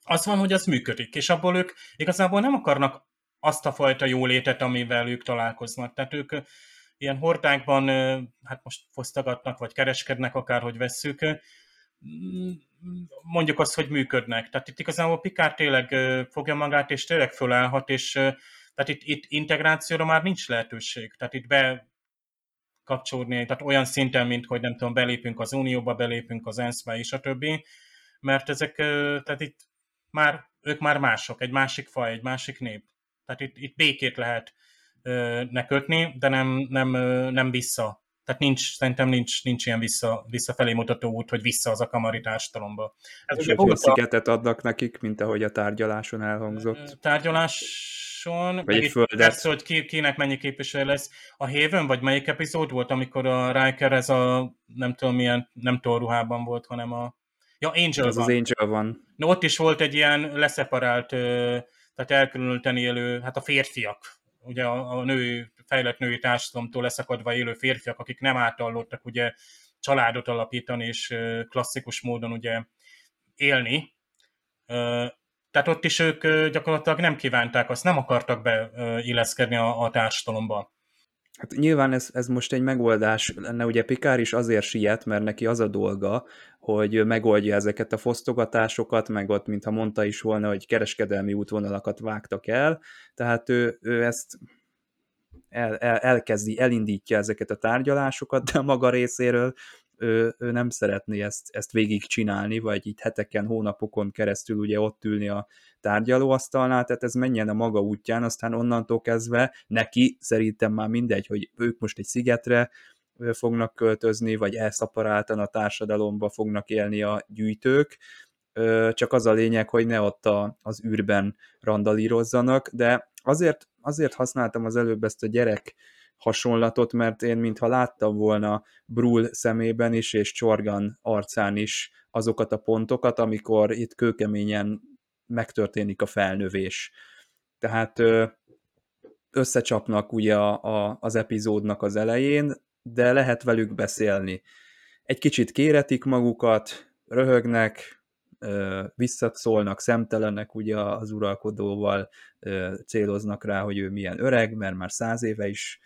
az van, hogy az működik, és abból ők igazából nem akarnak azt a fajta jólétet, amivel ők találkoznak. Tehát ők ilyen hordákban, hát most fosztogatnak, vagy kereskednek, akárhogy vesszük, mondjuk azt, hogy működnek. Tehát itt igazából Pikár tényleg fogja magát, és tényleg fölállhat, és tehát itt, itt integrációra már nincs lehetőség. Tehát itt be kapcsolódni, tehát olyan szinten, mint hogy nem tudom, belépünk az Unióba, belépünk az ENSZ-be, és a többi, mert ezek, tehát itt már, ők már mások, egy másik faj, egy másik nép. Tehát itt, itt békét lehet ne kötni, de nem, nem, nem vissza tehát nincs, szerintem nincs, nincs ilyen vissza, visszafelé mutató út, hogy vissza az a kamari társadalomba. Ez És hogy a szigetet adnak nekik, mint ahogy a tárgyaláson elhangzott. Tárgyaláson, vagy egy földet. Persze, hogy ki, kinek mennyi képviselő lesz. A Haven, vagy melyik epizód volt, amikor a Riker ez a nem tudom milyen, nem ruhában volt, hanem a Ja, Angel az van. az Angel van. No, ott is volt egy ilyen leszeparált, tehát elkülönülten élő, hát a férfiak, ugye a, a nő fejlett női társadalomtól leszakadva élő férfiak, akik nem átallottak ugye családot alapítani és klasszikus módon ugye élni. Tehát ott is ők gyakorlatilag nem kívánták, azt nem akartak beilleszkedni a, a társadalomba. Hát nyilván ez, ez most egy megoldás lenne, ugye Pikár is azért siet, mert neki az a dolga, hogy megoldja ezeket a fosztogatásokat, meg ott, mintha mondta is volna, hogy kereskedelmi útvonalakat vágtak el, tehát ő, ő ezt el, el, elkezdi, elindítja ezeket a tárgyalásokat, de a maga részéről ő, ő nem szeretné ezt, ezt végig csinálni, vagy itt heteken, hónapokon keresztül ugye ott ülni a tárgyalóasztalnál, tehát ez menjen a maga útján, aztán onnantól kezdve neki szerintem már mindegy, hogy ők most egy szigetre fognak költözni, vagy elszaparáltan a társadalomba fognak élni a gyűjtők, csak az a lényeg, hogy ne ott a, az űrben randalírozzanak, de azért, azért használtam az előbb ezt a gyerek hasonlatot, mert én mintha láttam volna Brul szemében is, és Csorgan arcán is azokat a pontokat, amikor itt kőkeményen megtörténik a felnövés. Tehát összecsapnak ugye a, a, az epizódnak az elején, de lehet velük beszélni. Egy kicsit kéretik magukat, röhögnek, visszaszólnak, szemtelenek ugye az uralkodóval, céloznak rá, hogy ő milyen öreg, mert már száz éve is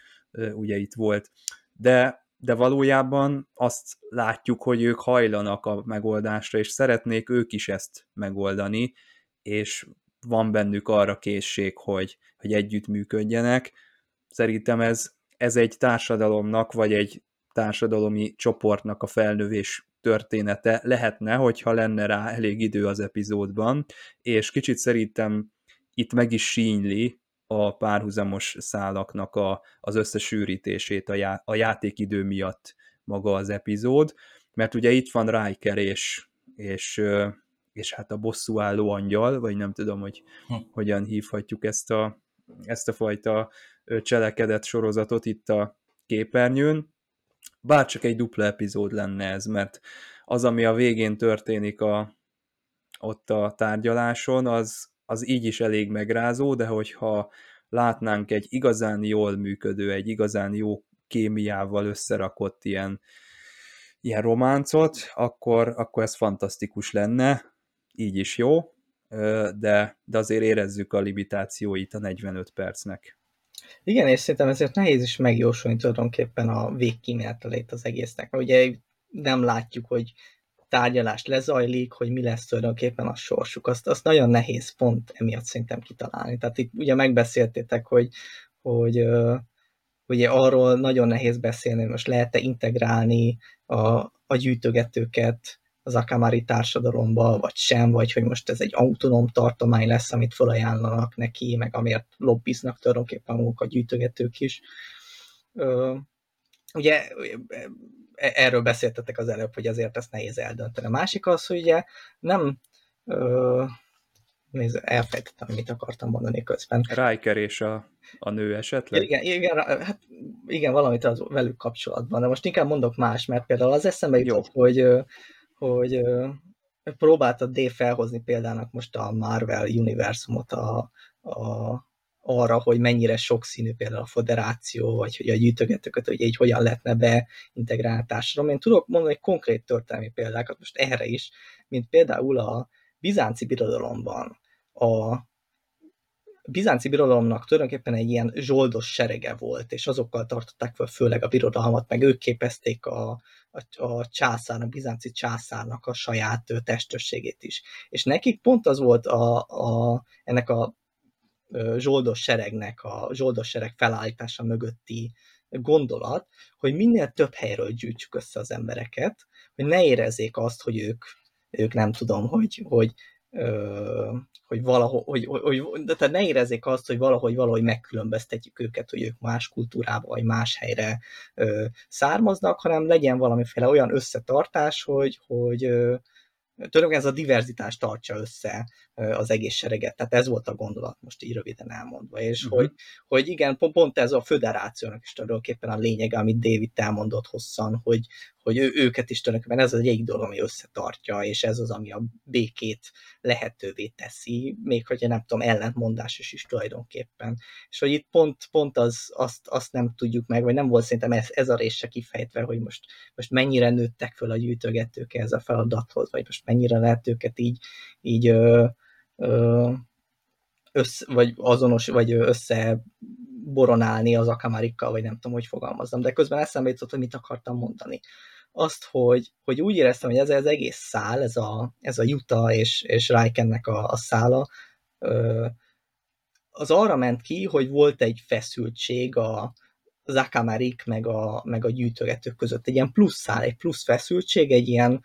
ugye itt volt, de, de valójában azt látjuk, hogy ők hajlanak a megoldásra, és szeretnék ők is ezt megoldani, és van bennük arra készség, hogy, hogy együttműködjenek. Szerintem ez, ez egy társadalomnak, vagy egy társadalomi csoportnak a felnövés története lehetne, hogyha lenne rá elég idő az epizódban, és kicsit szerintem itt meg is sínyli a párhuzamos szálaknak a, az összesűrítését a, já, a játékidő miatt maga az epizód, mert ugye itt van Riker és, és, és hát a bosszúálló angyal, vagy nem tudom, hogy hm. hogyan hívhatjuk ezt a, ezt a fajta cselekedet sorozatot itt a képernyőn, bár csak egy dupla epizód lenne ez, mert az, ami a végén történik a, ott a tárgyaláson, az, az így is elég megrázó, de hogyha látnánk egy igazán jól működő, egy igazán jó kémiával összerakott ilyen, ilyen románcot, akkor, akkor ez fantasztikus lenne, így is jó, de, de azért érezzük a limitációit a 45 percnek. Igen, és szerintem ezért nehéz is megjósolni tulajdonképpen a végkíméletelét az egésznek. Ugye nem látjuk, hogy tárgyalás lezajlik, hogy mi lesz tulajdonképpen a sorsuk. Azt, azt nagyon nehéz pont emiatt szerintem kitalálni. Tehát itt ugye megbeszéltétek, hogy, hogy ugye arról nagyon nehéz beszélni, hogy most lehet-e integrálni a, a gyűjtögetőket az Akamari társadalomba, vagy sem, vagy hogy most ez egy autonóm tartomány lesz, amit felajánlanak neki, meg amért lobbiznak tulajdonképpen maguk a gyűjtögetők is. Ugye e, erről beszéltetek az előbb, hogy azért ezt nehéz eldönteni. A másik az, hogy ugye nem nézd, elfejtettem, mit akartam mondani közben. Riker és a, a nő esetleg? Igen, igen, hát igen, valamit az velük kapcsolatban, de most inkább mondok más, mert például az eszembe jutott, hogy, hogy próbálta D felhozni példának most a Marvel univerzumot a, a, arra, hogy mennyire sokszínű például a federáció, vagy hogy a gyűjtögetőket, hogy így hogyan lehetne beintegrálni a társadalom. Én tudok mondani egy konkrét történelmi példákat most erre is, mint például a bizánci birodalomban a bizánci birodalomnak tulajdonképpen egy ilyen zsoldos serege volt, és azokkal tartották fel főleg a birodalmat, meg ők képezték a, a, a császárnak, bizánci császárnak a saját testőrségét is. És nekik pont az volt a, a, ennek a zsoldos seregnek, a zsoldos sereg felállítása mögötti gondolat, hogy minél több helyről gyűjtsük össze az embereket, hogy ne érezzék azt, hogy ők, ők nem tudom, hogy, hogy hogy valahogy, hogy, hogy, de tehát ne érezzék azt, hogy valahogy valahogy megkülönböztetjük őket, hogy ők más kultúrába vagy más helyre ö, származnak, hanem legyen valamiféle olyan összetartás, hogy, hogy ö, tulajdonképpen ez a diverzitás tartsa össze az egész sereget. Tehát ez volt a gondolat most így röviden elmondva. És uh-huh. hogy, hogy igen, pont, pont ez a föderációnak is tulajdonképpen a lényege, amit David elmondott hosszan, hogy, hogy ő, őket is tulajdonképpen ez az egyik dolog, ami összetartja, és ez az, ami a békét lehetővé teszi, még hogyha nem tudom, ellentmondásos is tulajdonképpen. És hogy itt pont, pont az, azt, azt nem tudjuk meg, vagy nem volt szerintem ez, ez a rész se kifejtve, hogy most, most mennyire nőttek föl a gyűjtögetők ez a feladathoz, vagy most mennyire lehet őket így, így ö, ö, össze, vagy azonos, vagy össze boronálni az akamarikkal, vagy nem tudom, hogy fogalmazom, de közben eszembe jutott, hogy mit akartam mondani azt, hogy, hogy úgy éreztem, hogy ez az egész szál, ez a, ez a Juta és, és Rikennek a, a szála, az arra ment ki, hogy volt egy feszültség a, az Akamarik meg a, meg a gyűjtögetők között. Egy ilyen plusz szál, egy plusz feszültség, egy ilyen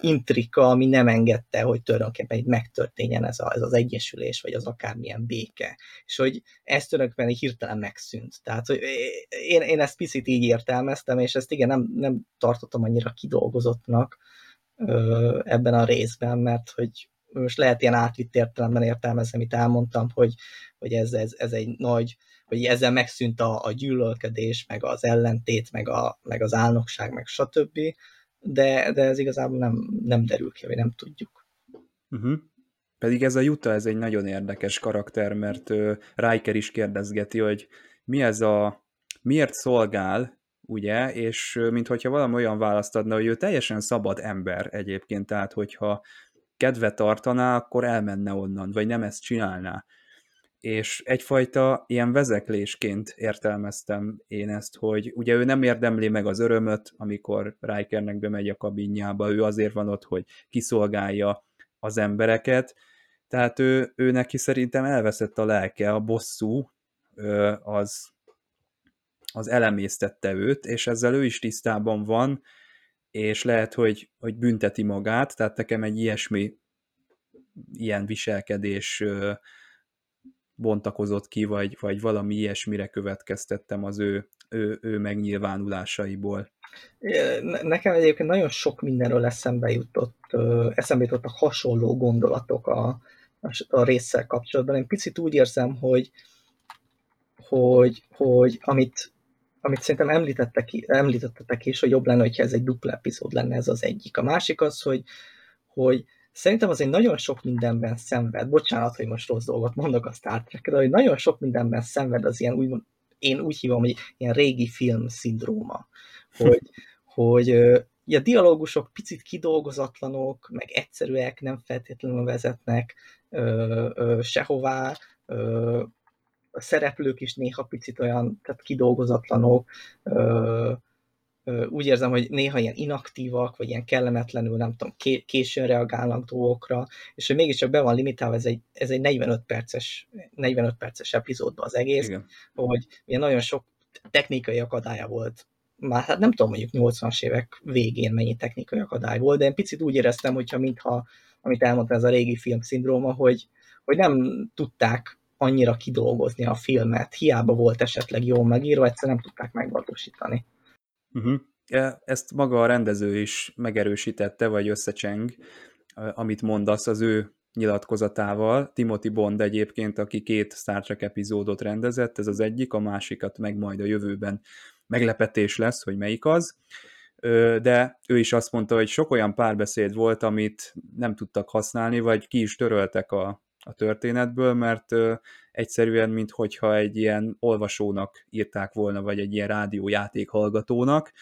intrika, ami nem engedte, hogy tulajdonképpen itt megtörténjen ez, a, ez az egyesülés, vagy az akármilyen béke. És hogy ez tulajdonképpen egy hirtelen megszűnt. Tehát, hogy én, én ezt picit így értelmeztem, és ezt igen, nem, nem tartottam annyira kidolgozottnak ö, ebben a részben, mert hogy most lehet ilyen átvitt értelemben értelmezni, amit elmondtam, hogy, hogy ez, ez, ez egy nagy, hogy ezzel megszűnt a, a gyűlölködés, meg az ellentét, meg, a, meg az álnokság, meg stb de, de ez igazából nem, nem derül ki, vagy nem tudjuk. Uh-huh. Pedig ez a Juta, ez egy nagyon érdekes karakter, mert uh, Riker is kérdezgeti, hogy mi ez a, miért szolgál, ugye, és uh, mintha valami olyan választ adna, hogy ő teljesen szabad ember egyébként, tehát hogyha kedve tartaná, akkor elmenne onnan, vagy nem ezt csinálná és egyfajta ilyen vezeklésként értelmeztem én ezt, hogy ugye ő nem érdemli meg az örömöt, amikor Rikernek bemegy a kabinjába, ő azért van ott, hogy kiszolgálja az embereket, Tehát ő, ő neki szerintem elveszett a lelke, a bosszú, az, az elemésztette őt, és ezzel ő is tisztában van, és lehet, hogy, hogy bünteti magát, tehát nekem egy ilyesmi ilyen viselkedés bontakozott ki, vagy, vagy valami ilyesmire következtettem az ő, ő, ő megnyilvánulásaiból. Nekem egyébként nagyon sok mindenről eszembe jutott, eszembe jutottak hasonló gondolatok a, a résszel kapcsolatban. Én picit úgy érzem, hogy, hogy, hogy amit, amit szerintem említettek, említettetek is, hogy jobb lenne, hogyha ez egy dupla epizód lenne, ez az egyik. A másik az, hogy, hogy szerintem azért nagyon sok mindenben szenved, bocsánat, hogy most rossz dolgot mondok a Star trek de hogy nagyon sok mindenben szenved az ilyen, úgy, én úgy hívom, hogy ilyen régi film szindróma, hogy, hogy a dialógusok picit kidolgozatlanok, meg egyszerűek, nem feltétlenül vezetnek ö, ö, sehová, ö, a szereplők is néha picit olyan, tehát kidolgozatlanok, ö, úgy érzem, hogy néha ilyen inaktívak, vagy ilyen kellemetlenül, nem tudom, későn reagálnak dolgokra, és hogy mégiscsak be van limitálva, ez egy, ez egy 45 perces, 45 perces epizódban az egész, Igen. hogy ilyen nagyon sok technikai akadálya volt már hát nem tudom, mondjuk 80-as évek végén mennyi technikai akadály volt, de én picit úgy éreztem, hogyha mintha, amit elmondtam, ez a régi film szindróma, hogy, hogy nem tudták annyira kidolgozni a filmet, hiába volt esetleg jól megírva, egyszerűen nem tudták megvalósítani. Uh-huh. Ezt maga a rendező is megerősítette, vagy összecseng, amit mondasz az ő nyilatkozatával. Timothy Bond egyébként, aki két Star Trek epizódot rendezett, ez az egyik, a másikat meg majd a jövőben meglepetés lesz, hogy melyik az. De ő is azt mondta, hogy sok olyan párbeszéd volt, amit nem tudtak használni, vagy ki is töröltek a, a történetből, mert egyszerűen, minthogyha egy ilyen olvasónak írták volna, vagy egy ilyen rádiójáték hallgatónak,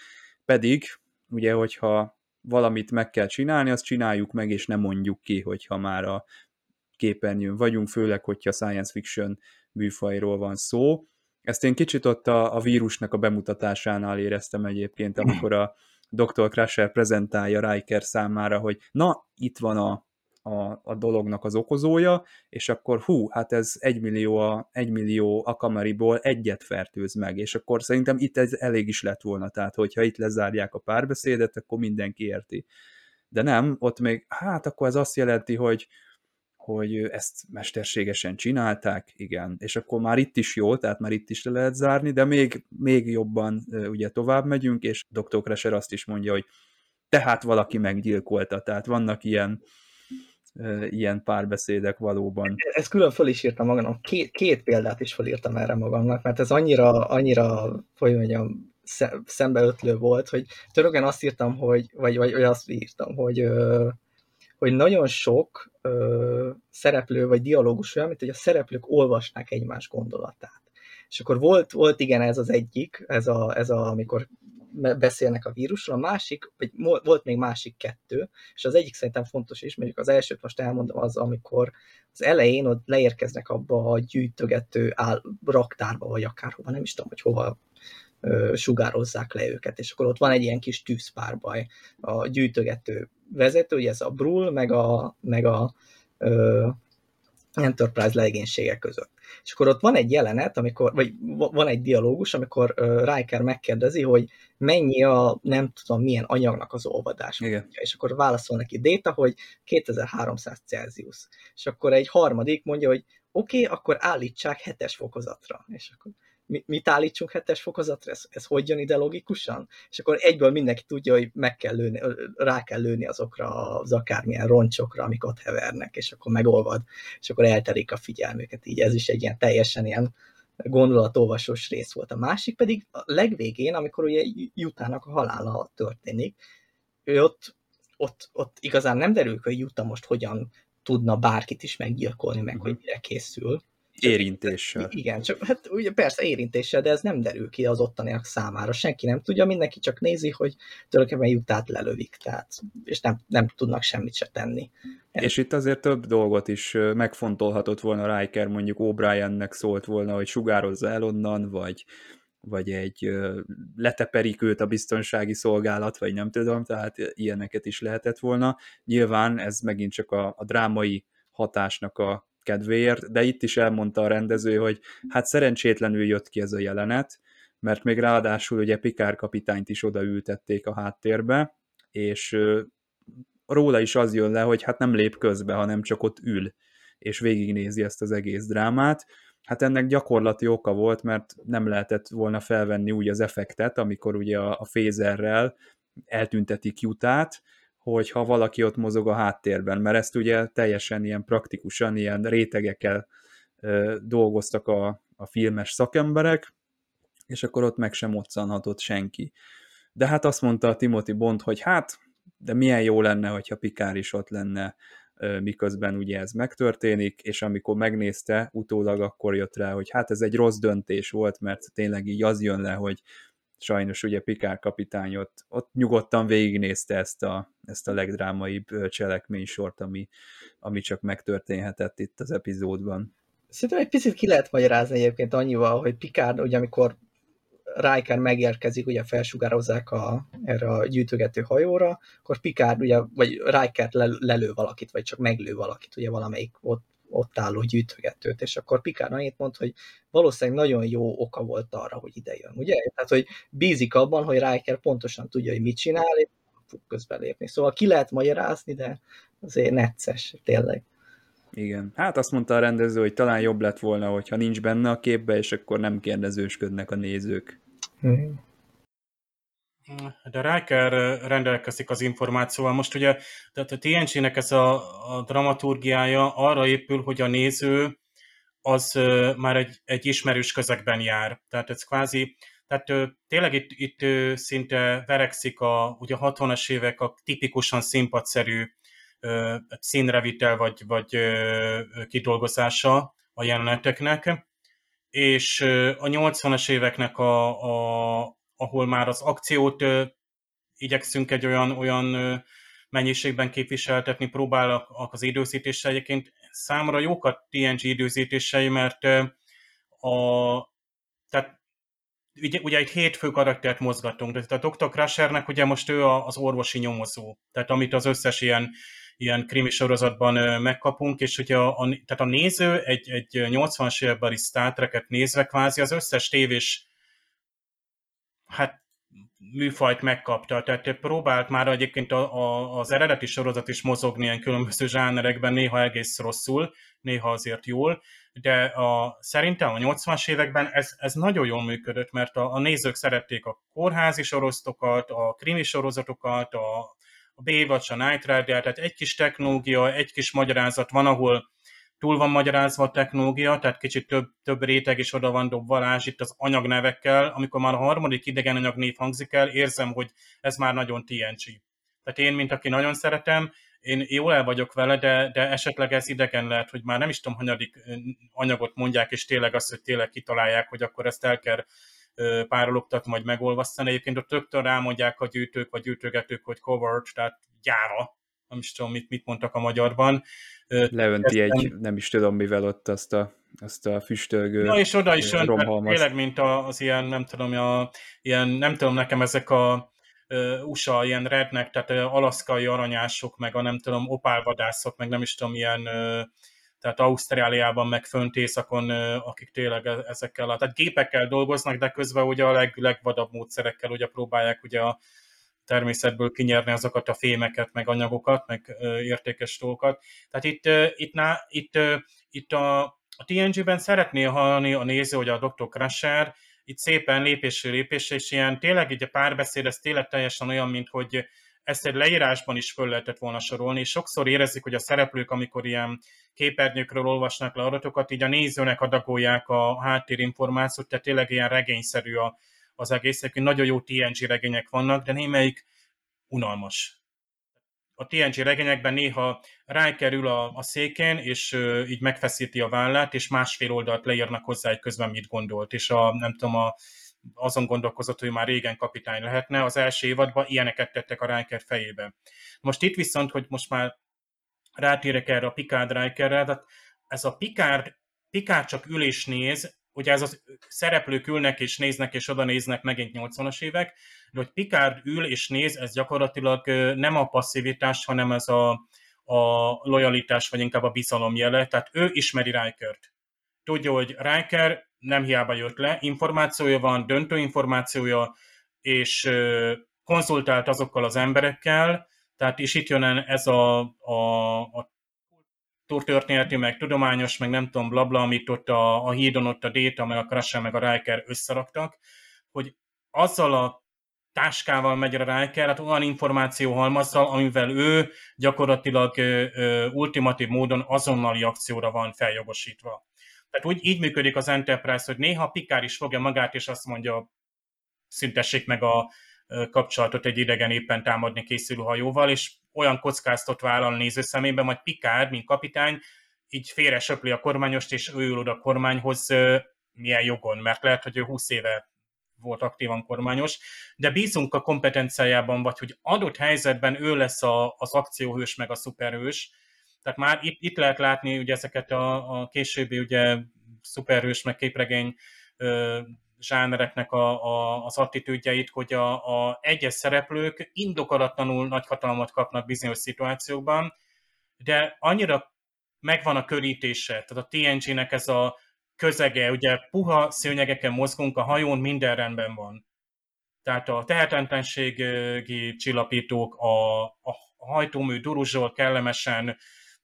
pedig ugye, hogyha valamit meg kell csinálni, azt csináljuk meg, és nem mondjuk ki, hogyha már a képernyőn vagyunk, főleg, hogyha science fiction műfajról van szó. Ezt én kicsit ott a, a vírusnak a bemutatásánál éreztem egyébként, amikor a Dr. Crusher prezentálja Riker számára, hogy na, itt van a, a, a dolognak az okozója, és akkor hú, hát ez egymillió, a, egymillió akamariból egyet fertőz meg, és akkor szerintem itt ez elég is lett volna, tehát hogyha itt lezárják a párbeszédet, akkor mindenki érti. De nem, ott még, hát akkor ez azt jelenti, hogy hogy ezt mesterségesen csinálták, igen, és akkor már itt is jó, tehát már itt is le lehet zárni, de még, még jobban ugye tovább megyünk, és Dr. Crusher azt is mondja, hogy tehát valaki meggyilkolta, tehát vannak ilyen ilyen párbeszédek valóban. Ezt külön föl is írtam magamnak, két, két példát is felírtam erre magamnak, mert ez annyira, annyira, hogy mondjam, szembeötlő volt, hogy törögen azt írtam, hogy, vagy, vagy, vagy azt írtam, hogy, hogy nagyon sok szereplő vagy dialógus olyan, mint hogy a szereplők olvasnák egymás gondolatát. És akkor volt, volt igen ez az egyik, ez a, ez a amikor beszélnek a vírusról, a másik, vagy volt még másik kettő, és az egyik szerintem fontos is, mondjuk az elsőt most elmondom az, amikor az elején ott leérkeznek abba a gyűjtögető áll, raktárba, vagy akárhova, nem is tudom, hogy hova ö, sugározzák le őket, és akkor ott van egy ilyen kis tűzpárbaj a gyűjtögető vezető, ugye ez a Brul, meg a, meg a ö, Enterprise legénysége között. És akkor ott van egy jelenet, amikor, vagy van egy dialógus, amikor uh, Riker megkérdezi, hogy mennyi a nem tudom milyen anyagnak az olvadás. Igen. És akkor válaszol neki Déta, hogy 2300 Celsius. És akkor egy harmadik mondja, hogy oké, okay, akkor állítsák hetes fokozatra. És akkor mit állítsunk hetes fokozatra, ez, ez hogy jön ide logikusan? És akkor egyből mindenki tudja, hogy meg kell lőni, rá kell lőni azokra az akármilyen roncsokra, amik ott hevernek, és akkor megolvad, és akkor elterik a figyelmüket. Így ez is egy ilyen teljesen ilyen gondolatolvasós rész volt. A másik pedig a legvégén, amikor ugye Jutának a halála történik, ő ott, ott, ott igazán nem derül, hogy Juta most hogyan tudna bárkit is meggyilkolni, meg hogy mire készül Érintéssel. Igen, csak hát ugye persze érintéssel, de ez nem derül ki az ottaniak számára. Senki nem tudja, mindenki csak nézi, hogy tulajdonképpen jutát lelövik, tehát, és nem, nem tudnak semmit se tenni. És itt azért több dolgot is megfontolhatott volna Riker, mondjuk O'Briennek szólt volna, hogy sugározza el onnan, vagy, vagy egy leteperik őt a biztonsági szolgálat, vagy nem tudom, tehát ilyeneket is lehetett volna. Nyilván ez megint csak a, a drámai hatásnak a kedvéért, de itt is elmondta a rendező, hogy hát szerencsétlenül jött ki ez a jelenet, mert még ráadásul ugye Pikár kapitányt is odaültették a háttérbe, és róla is az jön le, hogy hát nem lép közbe, hanem csak ott ül, és végignézi ezt az egész drámát. Hát ennek gyakorlati oka volt, mert nem lehetett volna felvenni úgy az effektet, amikor ugye a, a fézerrel eltüntetik jutát, hogyha valaki ott mozog a háttérben, mert ezt ugye teljesen ilyen praktikusan, ilyen rétegekkel ö, dolgoztak a, a filmes szakemberek, és akkor ott meg sem moccanhatott senki. De hát azt mondta a Timothy Bond, hogy hát, de milyen jó lenne, hogyha Pikár is ott lenne, miközben ugye ez megtörténik, és amikor megnézte utólag, akkor jött rá, hogy hát ez egy rossz döntés volt, mert tényleg így az jön le, hogy sajnos ugye Pikár kapitány ott, ott nyugodtan végignézte ezt a, ezt a legdrámaibb cselekménysort, ami, ami csak megtörténhetett itt az epizódban. Szerintem egy picit ki lehet magyarázni egyébként annyival, hogy Pikár, ugye amikor Riker megérkezik, ugye felsugározzák a, erre a gyűjtögető hajóra, akkor Picard ugye, vagy Riker lelő valakit, vagy csak meglő valakit, ugye valamelyik ott, ott álló gyűjtögetőt, és akkor Picard annyit mond, hogy valószínűleg nagyon jó oka volt arra, hogy ide jön, ugye? Tehát, hogy bízik abban, hogy Riker pontosan tudja, hogy mit csinál, és fog közbelépni. Szóval ki lehet magyarázni, de azért necces, tényleg. Igen. Hát azt mondta a rendező, hogy talán jobb lett volna, hogyha nincs benne a képbe, és akkor nem kérdezősködnek a nézők. De Riker rendelkezik az információval. Most ugye tehát a TNG-nek ez a, a dramaturgiája arra épül, hogy a néző az már egy, egy ismerős közegben jár. Tehát ez kvázi, tehát tényleg itt, itt szinte verekszik a ugye 60-as évek a tipikusan színpadszerű színrevitel vagy, vagy kidolgozása a jeleneteknek, és a 80-as éveknek, a, a, ahol már az akciót igyekszünk egy olyan, olyan mennyiségben képviseltetni, próbálnak az időzítésre egyébként számra jók a TNG időzítései, mert a, tehát ugye, ugye egy hét fő karaktert mozgatunk, de a Dr. Crushernek ugye most ő az orvosi nyomozó, tehát amit az összes ilyen ilyen krimi sorozatban megkapunk, és hogy a, a, tehát a néző egy, egy 80-as évekbeli Star Trek-et nézve kvázi az összes tévés hát műfajt megkapta, tehát próbált már egyébként a, a, az eredeti sorozat is mozogni ilyen különböző zsánerekben, néha egész rosszul, néha azért jól, de a, szerintem a 80-as években ez, ez nagyon jól működött, mert a, a nézők szerették a kórházi sorozatokat, a krimi sorozatokat, a, a Baywatch, a Night Rider, tehát egy kis technológia, egy kis magyarázat van, ahol túl van magyarázva a technológia, tehát kicsit több, több réteg is oda van dobvalás itt az anyagnevekkel, amikor már a harmadik idegen anyagnév hangzik el, érzem, hogy ez már nagyon TNG. Tehát én, mint aki nagyon szeretem, én jól el vagyok vele, de, de esetleg ez idegen lehet, hogy már nem is tudom, hanyadik anyagot mondják, és tényleg azt, hogy tényleg kitalálják, hogy akkor ezt el kell párologtatni, majd megolvasztani. Egyébként ott rögtön rámondják a gyűjtők vagy gyűjtögetők, hogy covered, tehát gyáva, nem is tudom, mit, mit mondtak a magyarban. Leönti egy, nem is tudom mivel ott azt a, azt a füstölgő Ja, és oda is önt, tényleg, mint az ilyen, nem tudom, a, ilyen, nem tudom, nekem ezek a USA ilyen rednek, tehát alaszkai aranyások, meg a nem tudom, opálvadászok, meg nem is tudom, ilyen tehát Ausztráliában, meg fönt északon, akik tényleg e-, ezekkel, tehát gépekkel dolgoznak, de közben ugye a leg, legvadabb módszerekkel ugye próbálják ugye a természetből kinyerni azokat a fémeket, meg anyagokat, meg értékes dolgokat. Tehát itt, itt, itt, itt a, a TNG-ben szeretné hallani a néző, hogy a Dr. Crusher itt szépen lépésről lépésre, és ilyen tényleg így a párbeszéd, ez tényleg teljesen olyan, mint hogy ezt egy leírásban is föl lehetett volna sorolni, és sokszor érezzük, hogy a szereplők, amikor ilyen képernyőkről olvasnak le adatokat, így a nézőnek adagolják a háttérinformációt, tehát tényleg ilyen regényszerű a, az egész. hogy nagyon jó TNG regények vannak, de némelyik unalmas. A TNG regényekben néha rákerül a, a széken, és ö, így megfeszíti a vállát, és másfél oldalt leírnak hozzá, hogy közben mit gondolt, és a, nem tudom, a, azon gondolkozott, hogy már régen kapitány lehetne. Az első évadban ilyeneket tettek a Riker fejébe. Most itt viszont, hogy most már rátérek erre a Picard Rikerre, tehát ez a Picard, Picard csak ül és néz, ugye ez az szereplők ülnek és néznek, és oda néznek megint 80-as évek, de hogy Picard ül és néz, ez gyakorlatilag nem a passzivitás, hanem ez a, a lojalitás, vagy inkább a bizalom jele, tehát ő ismeri Rikert. Tudja, hogy Riker nem hiába jött le, információja van, döntő információja, és konzultált azokkal az emberekkel, tehát is itt jön ez a, a, a történeti, meg tudományos, meg nem tudom, blabla, amit ott a, a hídon, ott a Data, meg a Crusher, meg a Riker összeraktak, hogy azzal a táskával megy a Riker, hát olyan információ halmazzal, amivel ő gyakorlatilag ö, ö, ultimatív módon azonnali akcióra van feljogosítva. Tehát úgy így működik az Enterprise, hogy néha Pikár is fogja magát, és azt mondja, szüntessék meg a kapcsolatot egy idegen éppen támadni készülő hajóval, és olyan kockáztat vállal a néző szemében, majd Pikár, mint kapitány, így félre söpli a kormányost, és ő ül oda a kormányhoz milyen jogon, mert lehet, hogy ő 20 éve volt aktívan kormányos, de bízunk a kompetenciájában, vagy hogy adott helyzetben ő lesz a, az akcióhős, meg a szuperhős, tehát már itt, itt lehet látni ugye ezeket a, a későbbi ugye szuperhős, meg képregény zsánereknek a, a, az attitűdjeit, hogy a, a egyes szereplők indokolatlanul nagy hatalmat kapnak bizonyos szituációkban, de annyira megvan a körítése, tehát a TNG-nek ez a közege, ugye puha szőnyegeken mozgunk, a hajón minden rendben van. Tehát a tehetetlenségi csillapítók, a, a hajtómű duruzsol kellemesen,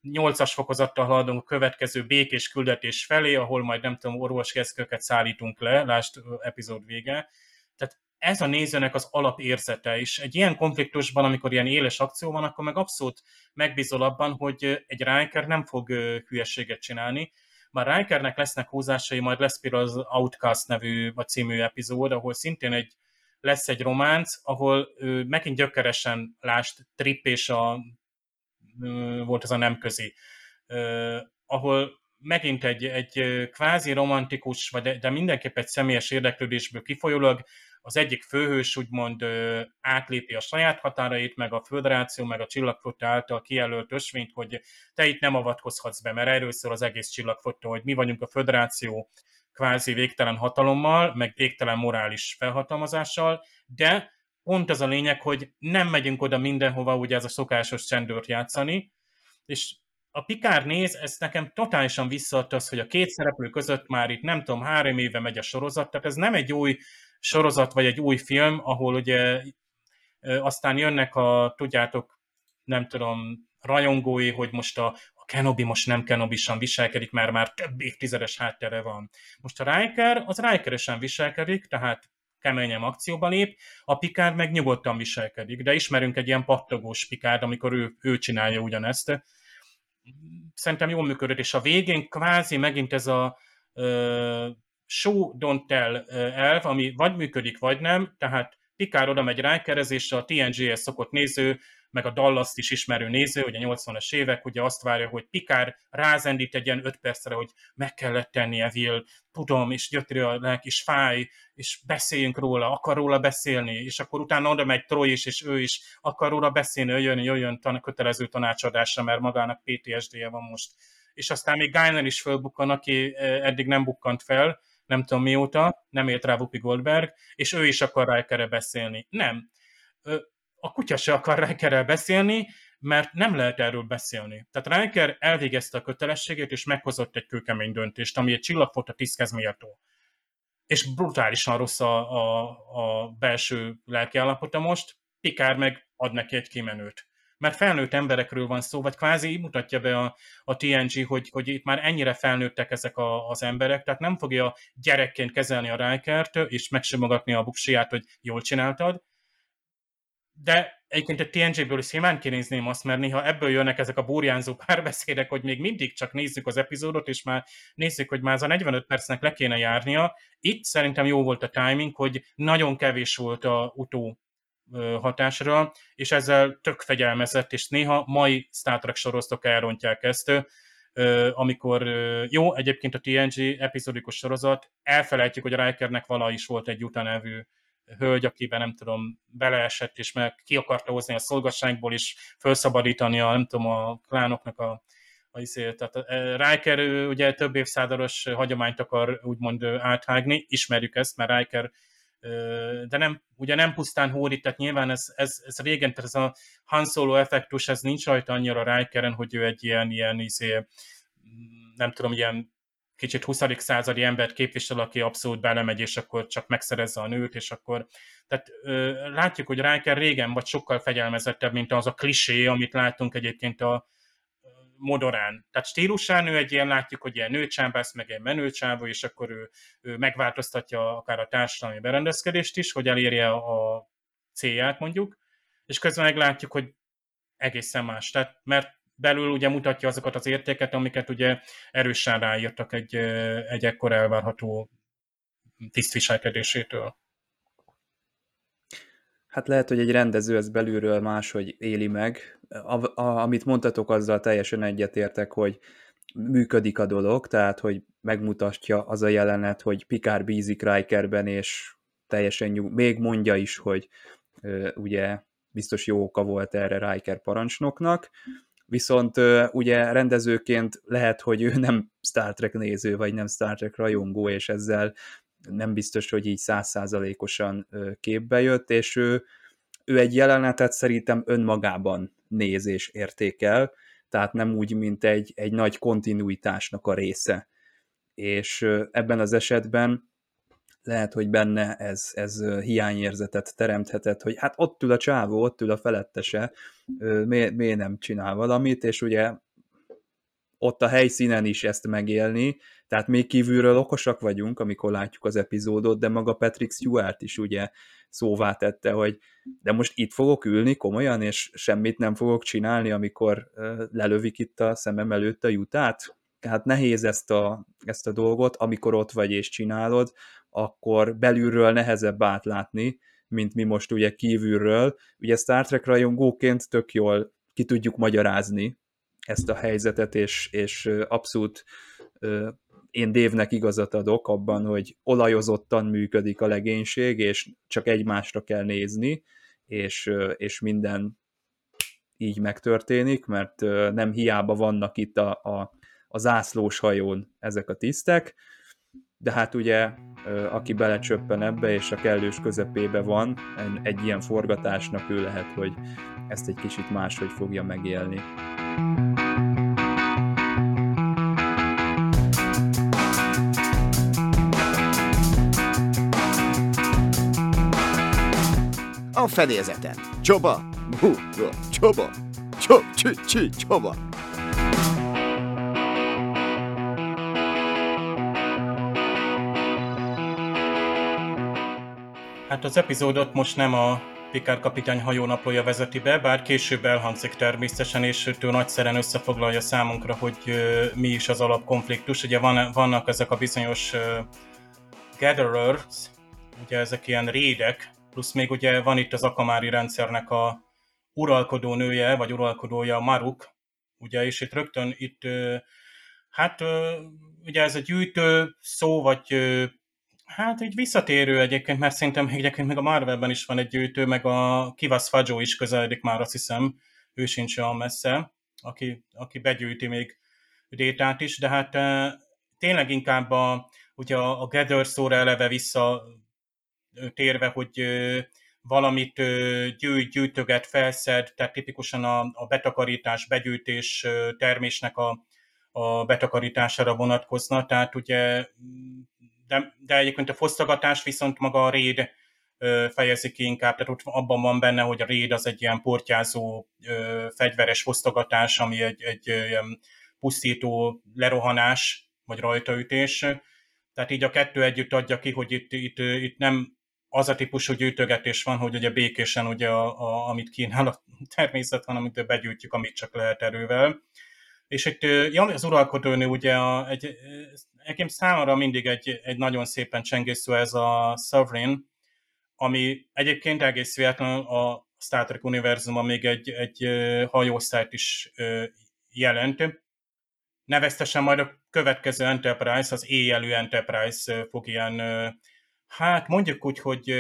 8-as fokozattal haladunk a következő békés küldetés felé, ahol majd nem tudom, orvoskezkőket szállítunk le, lásd epizód vége. Tehát ez a nézőnek az alapérzete is. Egy ilyen konfliktusban, amikor ilyen éles akció van, akkor meg abszolút megbízol abban, hogy egy Riker nem fog hülyeséget csinálni, már Rikernek lesznek húzásai, majd lesz például az Outcast nevű vagy című epizód, ahol szintén egy, lesz egy románc, ahol ő megint gyökeresen lást Trip és a volt az a nemközi, ahol megint egy, egy kvázi romantikus, vagy de, de mindenképp egy személyes érdeklődésből kifolyólag az egyik főhős úgymond átlépi a saját határait, meg a föderáció, meg a csillagflotta által kijelölt ösvényt, hogy te itt nem avatkozhatsz be, mert erről szól az egész csillagflotta, hogy mi vagyunk a föderáció kvázi végtelen hatalommal, meg végtelen morális felhatalmazással, de pont az a lényeg, hogy nem megyünk oda mindenhova, ugye ez a szokásos csendőrt játszani, és a Pikár néz, ez nekem totálisan visszaadta az, hogy a két szereplő között már itt nem tudom, három éve megy a sorozat, tehát ez nem egy új sorozat, vagy egy új film, ahol ugye aztán jönnek a, tudjátok, nem tudom, rajongói, hogy most a, a Kenobi most nem Kenobisan viselkedik, mert már több évtizedes háttere van. Most a Riker, az Rikeresen viselkedik, tehát keményen akcióba lép, a Pikár meg nyugodtan viselkedik, de ismerünk egy ilyen pattogós Pikár, amikor ő, ő csinálja ugyanezt. Szerintem jól működött, és a végén kvázi megint ez a uh, show don't tell elv, ami vagy működik, vagy nem, tehát Pikár oda megy rákerezésre, a TNG-hez szokott néző meg a dallas is ismerő néző, ugye 80-as évek, ugye azt várja, hogy Pikár rázendít egy ilyen öt percre, hogy meg kellett tennie Will, tudom, és gyötri a lelk, és fáj, és beszéljünk róla, akar róla beszélni, és akkor utána oda megy Troy is, és ő is akar róla beszélni, jöjjön, jöjjön tan- kötelező tanácsadásra, mert magának PTSD-je van most. És aztán még Geiner is fölbukkan, aki eddig nem bukkant fel, nem tudom mióta, nem ért rá Whoopi Goldberg, és ő is akar Rikerre beszélni. Nem a kutya se akar Rikerrel beszélni, mert nem lehet erről beszélni. Tehát Riker elvégezte a kötelességét, és meghozott egy kőkemény döntést, ami egy csillagfota tiszthez méltó. És brutálisan rossz a, a, a belső lelkiállapota most, Pikár meg ad neki egy kimenőt. Mert felnőtt emberekről van szó, vagy kvázi mutatja be a, a TNG, hogy, hogy itt már ennyire felnőttek ezek a, az emberek, tehát nem fogja gyerekként kezelni a Rikert, és megsimogatni a buksiját, hogy jól csináltad, de egyébként a TNG-ből is simán kinézném azt, mert néha ebből jönnek ezek a burjánzó párbeszédek, hogy még mindig csak nézzük az epizódot, és már nézzük, hogy már az a 45 percnek le kéne járnia. Itt szerintem jó volt a timing, hogy nagyon kevés volt a utó hatásra, és ezzel tök fegyelmezett, és néha mai Star Trek sorozatok elrontják ezt, amikor jó, egyébként a TNG epizódikus sorozat, elfelejtjük, hogy a Rikernek vala is volt egy utanevű hölgy, akiben nem tudom, beleesett, és meg ki akarta hozni a szolgasságból, és felszabadítani a, nem tudom, a klánoknak a, a izé, tehát Riker ugye több évszázados hagyományt akar úgymond áthágni, ismerjük ezt, mert Riker de nem, ugye nem pusztán hódít, tehát nyilván ez, ez, ez régen, tehát ez a Han Solo effektus, ez nincs rajta annyira Rikeren, hogy ő egy ilyen, ilyen izé, nem tudom, ilyen kicsit 20. századi embert képvisel, aki abszolút belemegy, és akkor csak megszerezze a nőt, és akkor... Tehát ö, látjuk, hogy Riker régen vagy sokkal fegyelmezettebb, mint az a klisé, amit látunk egyébként a modorán. Tehát stílusán ő egy ilyen, látjuk, hogy ilyen nőcsábász, meg egy menőcsávó, és akkor ő, ő megváltoztatja akár a társadalmi berendezkedést is, hogy elérje a célját mondjuk, és közben meglátjuk, hogy egészen más. Tehát, mert belül ugye mutatja azokat az értéket, amiket ugye erősen ráírtak egy, egy ekkor elvárható tisztviselkedésétől. Hát lehet, hogy egy rendező ez belülről máshogy éli meg. A, a, amit mondtatok, azzal teljesen egyetértek, hogy működik a dolog, tehát, hogy megmutatja az a jelenet, hogy Pikár bízik Rikerben, és teljesen nyug, még mondja is, hogy ugye biztos jó oka volt erre Riker parancsnoknak, viszont ugye rendezőként lehet, hogy ő nem Star Trek néző, vagy nem Star Trek rajongó, és ezzel nem biztos, hogy így százszázalékosan képbe jött, és ő, ő egy jelenetet szerintem önmagában néz és értékel, tehát nem úgy, mint egy, egy nagy kontinuitásnak a része. És ebben az esetben lehet, hogy benne ez, ez hiányérzetet teremthetett, hogy hát ott ül a csávó, ott ül a felettese, miért, miért nem csinál valamit, és ugye ott a helyszínen is ezt megélni, tehát még kívülről okosak vagyunk, amikor látjuk az epizódot, de maga Patrick Stewart is ugye szóvá tette, hogy de most itt fogok ülni komolyan, és semmit nem fogok csinálni, amikor lelövik itt a szemem előtt a jutát. Tehát nehéz ezt a, ezt a dolgot, amikor ott vagy és csinálod, akkor belülről nehezebb átlátni, mint mi most ugye kívülről. Ugye Star Trek rajongóként tök jól ki tudjuk magyarázni ezt a helyzetet, és, és abszolút én Dévnek igazat adok abban, hogy olajozottan működik a legénység, és csak egymásra kell nézni, és, és minden így megtörténik, mert nem hiába vannak itt a, a, a zászlós hajón ezek a tisztek, de hát ugye aki belecsöppen ebbe, és a kellős közepébe van egy ilyen forgatásnak, ő lehet, hogy ezt egy kicsit máshogy fogja megélni. A fedélzeten. Csoba! Bú, csoba! Csob, csoba! Hát az epizódot most nem a Picard kapitány hajónaplója vezeti be, bár később elhangzik természetesen, és ő nagyszeren összefoglalja számunkra, hogy mi is az alapkonfliktus. Ugye van, vannak ezek a bizonyos gatherers, ugye ezek ilyen rédek, plusz még ugye van itt az akamári rendszernek a uralkodó nője, vagy uralkodója Maruk, ugye, és itt rögtön itt, hát ugye ez a gyűjtő szó, vagy Hát egy visszatérő egyébként, mert szerintem egyébként még a Marvelben is van egy gyűjtő, meg a Kivas Fajo is közeledik már, azt hiszem, ő sincs olyan messze, aki, aki begyűjti még détát is, de hát tényleg inkább a, ugye a gather szóra eleve vissza térve, hogy valamit gyűjt, gyűjtöget, felszed, tehát tipikusan a, a betakarítás, begyűjtés termésnek a, a betakarítására vonatkozna, tehát ugye de, de egyébként a fosztogatás viszont maga a réd fejezi ki inkább, tehát ott abban van benne, hogy a réd az egy ilyen portyázó fegyveres fosztogatás, ami egy, egy ilyen pusztító lerohanás, vagy rajtaütés. Tehát így a kettő együtt adja ki, hogy itt, itt, itt nem az a típusú gyűjtögetés van, hogy ugye békésen ugye a, a, amit kínál a természet, hanem amit begyűjtjük, amit csak lehet erővel. És itt ja, az uralkodónő ugye a, egy, egyébként számomra mindig egy, egy nagyon szépen csengésző ez a Sovereign, ami egyébként egész véletlenül a Star Trek univerzumban még egy, egy hajóosztályt is jelent. Neveztesen majd a következő Enterprise, az éjjelű Enterprise fog ilyen, hát mondjuk úgy, hogy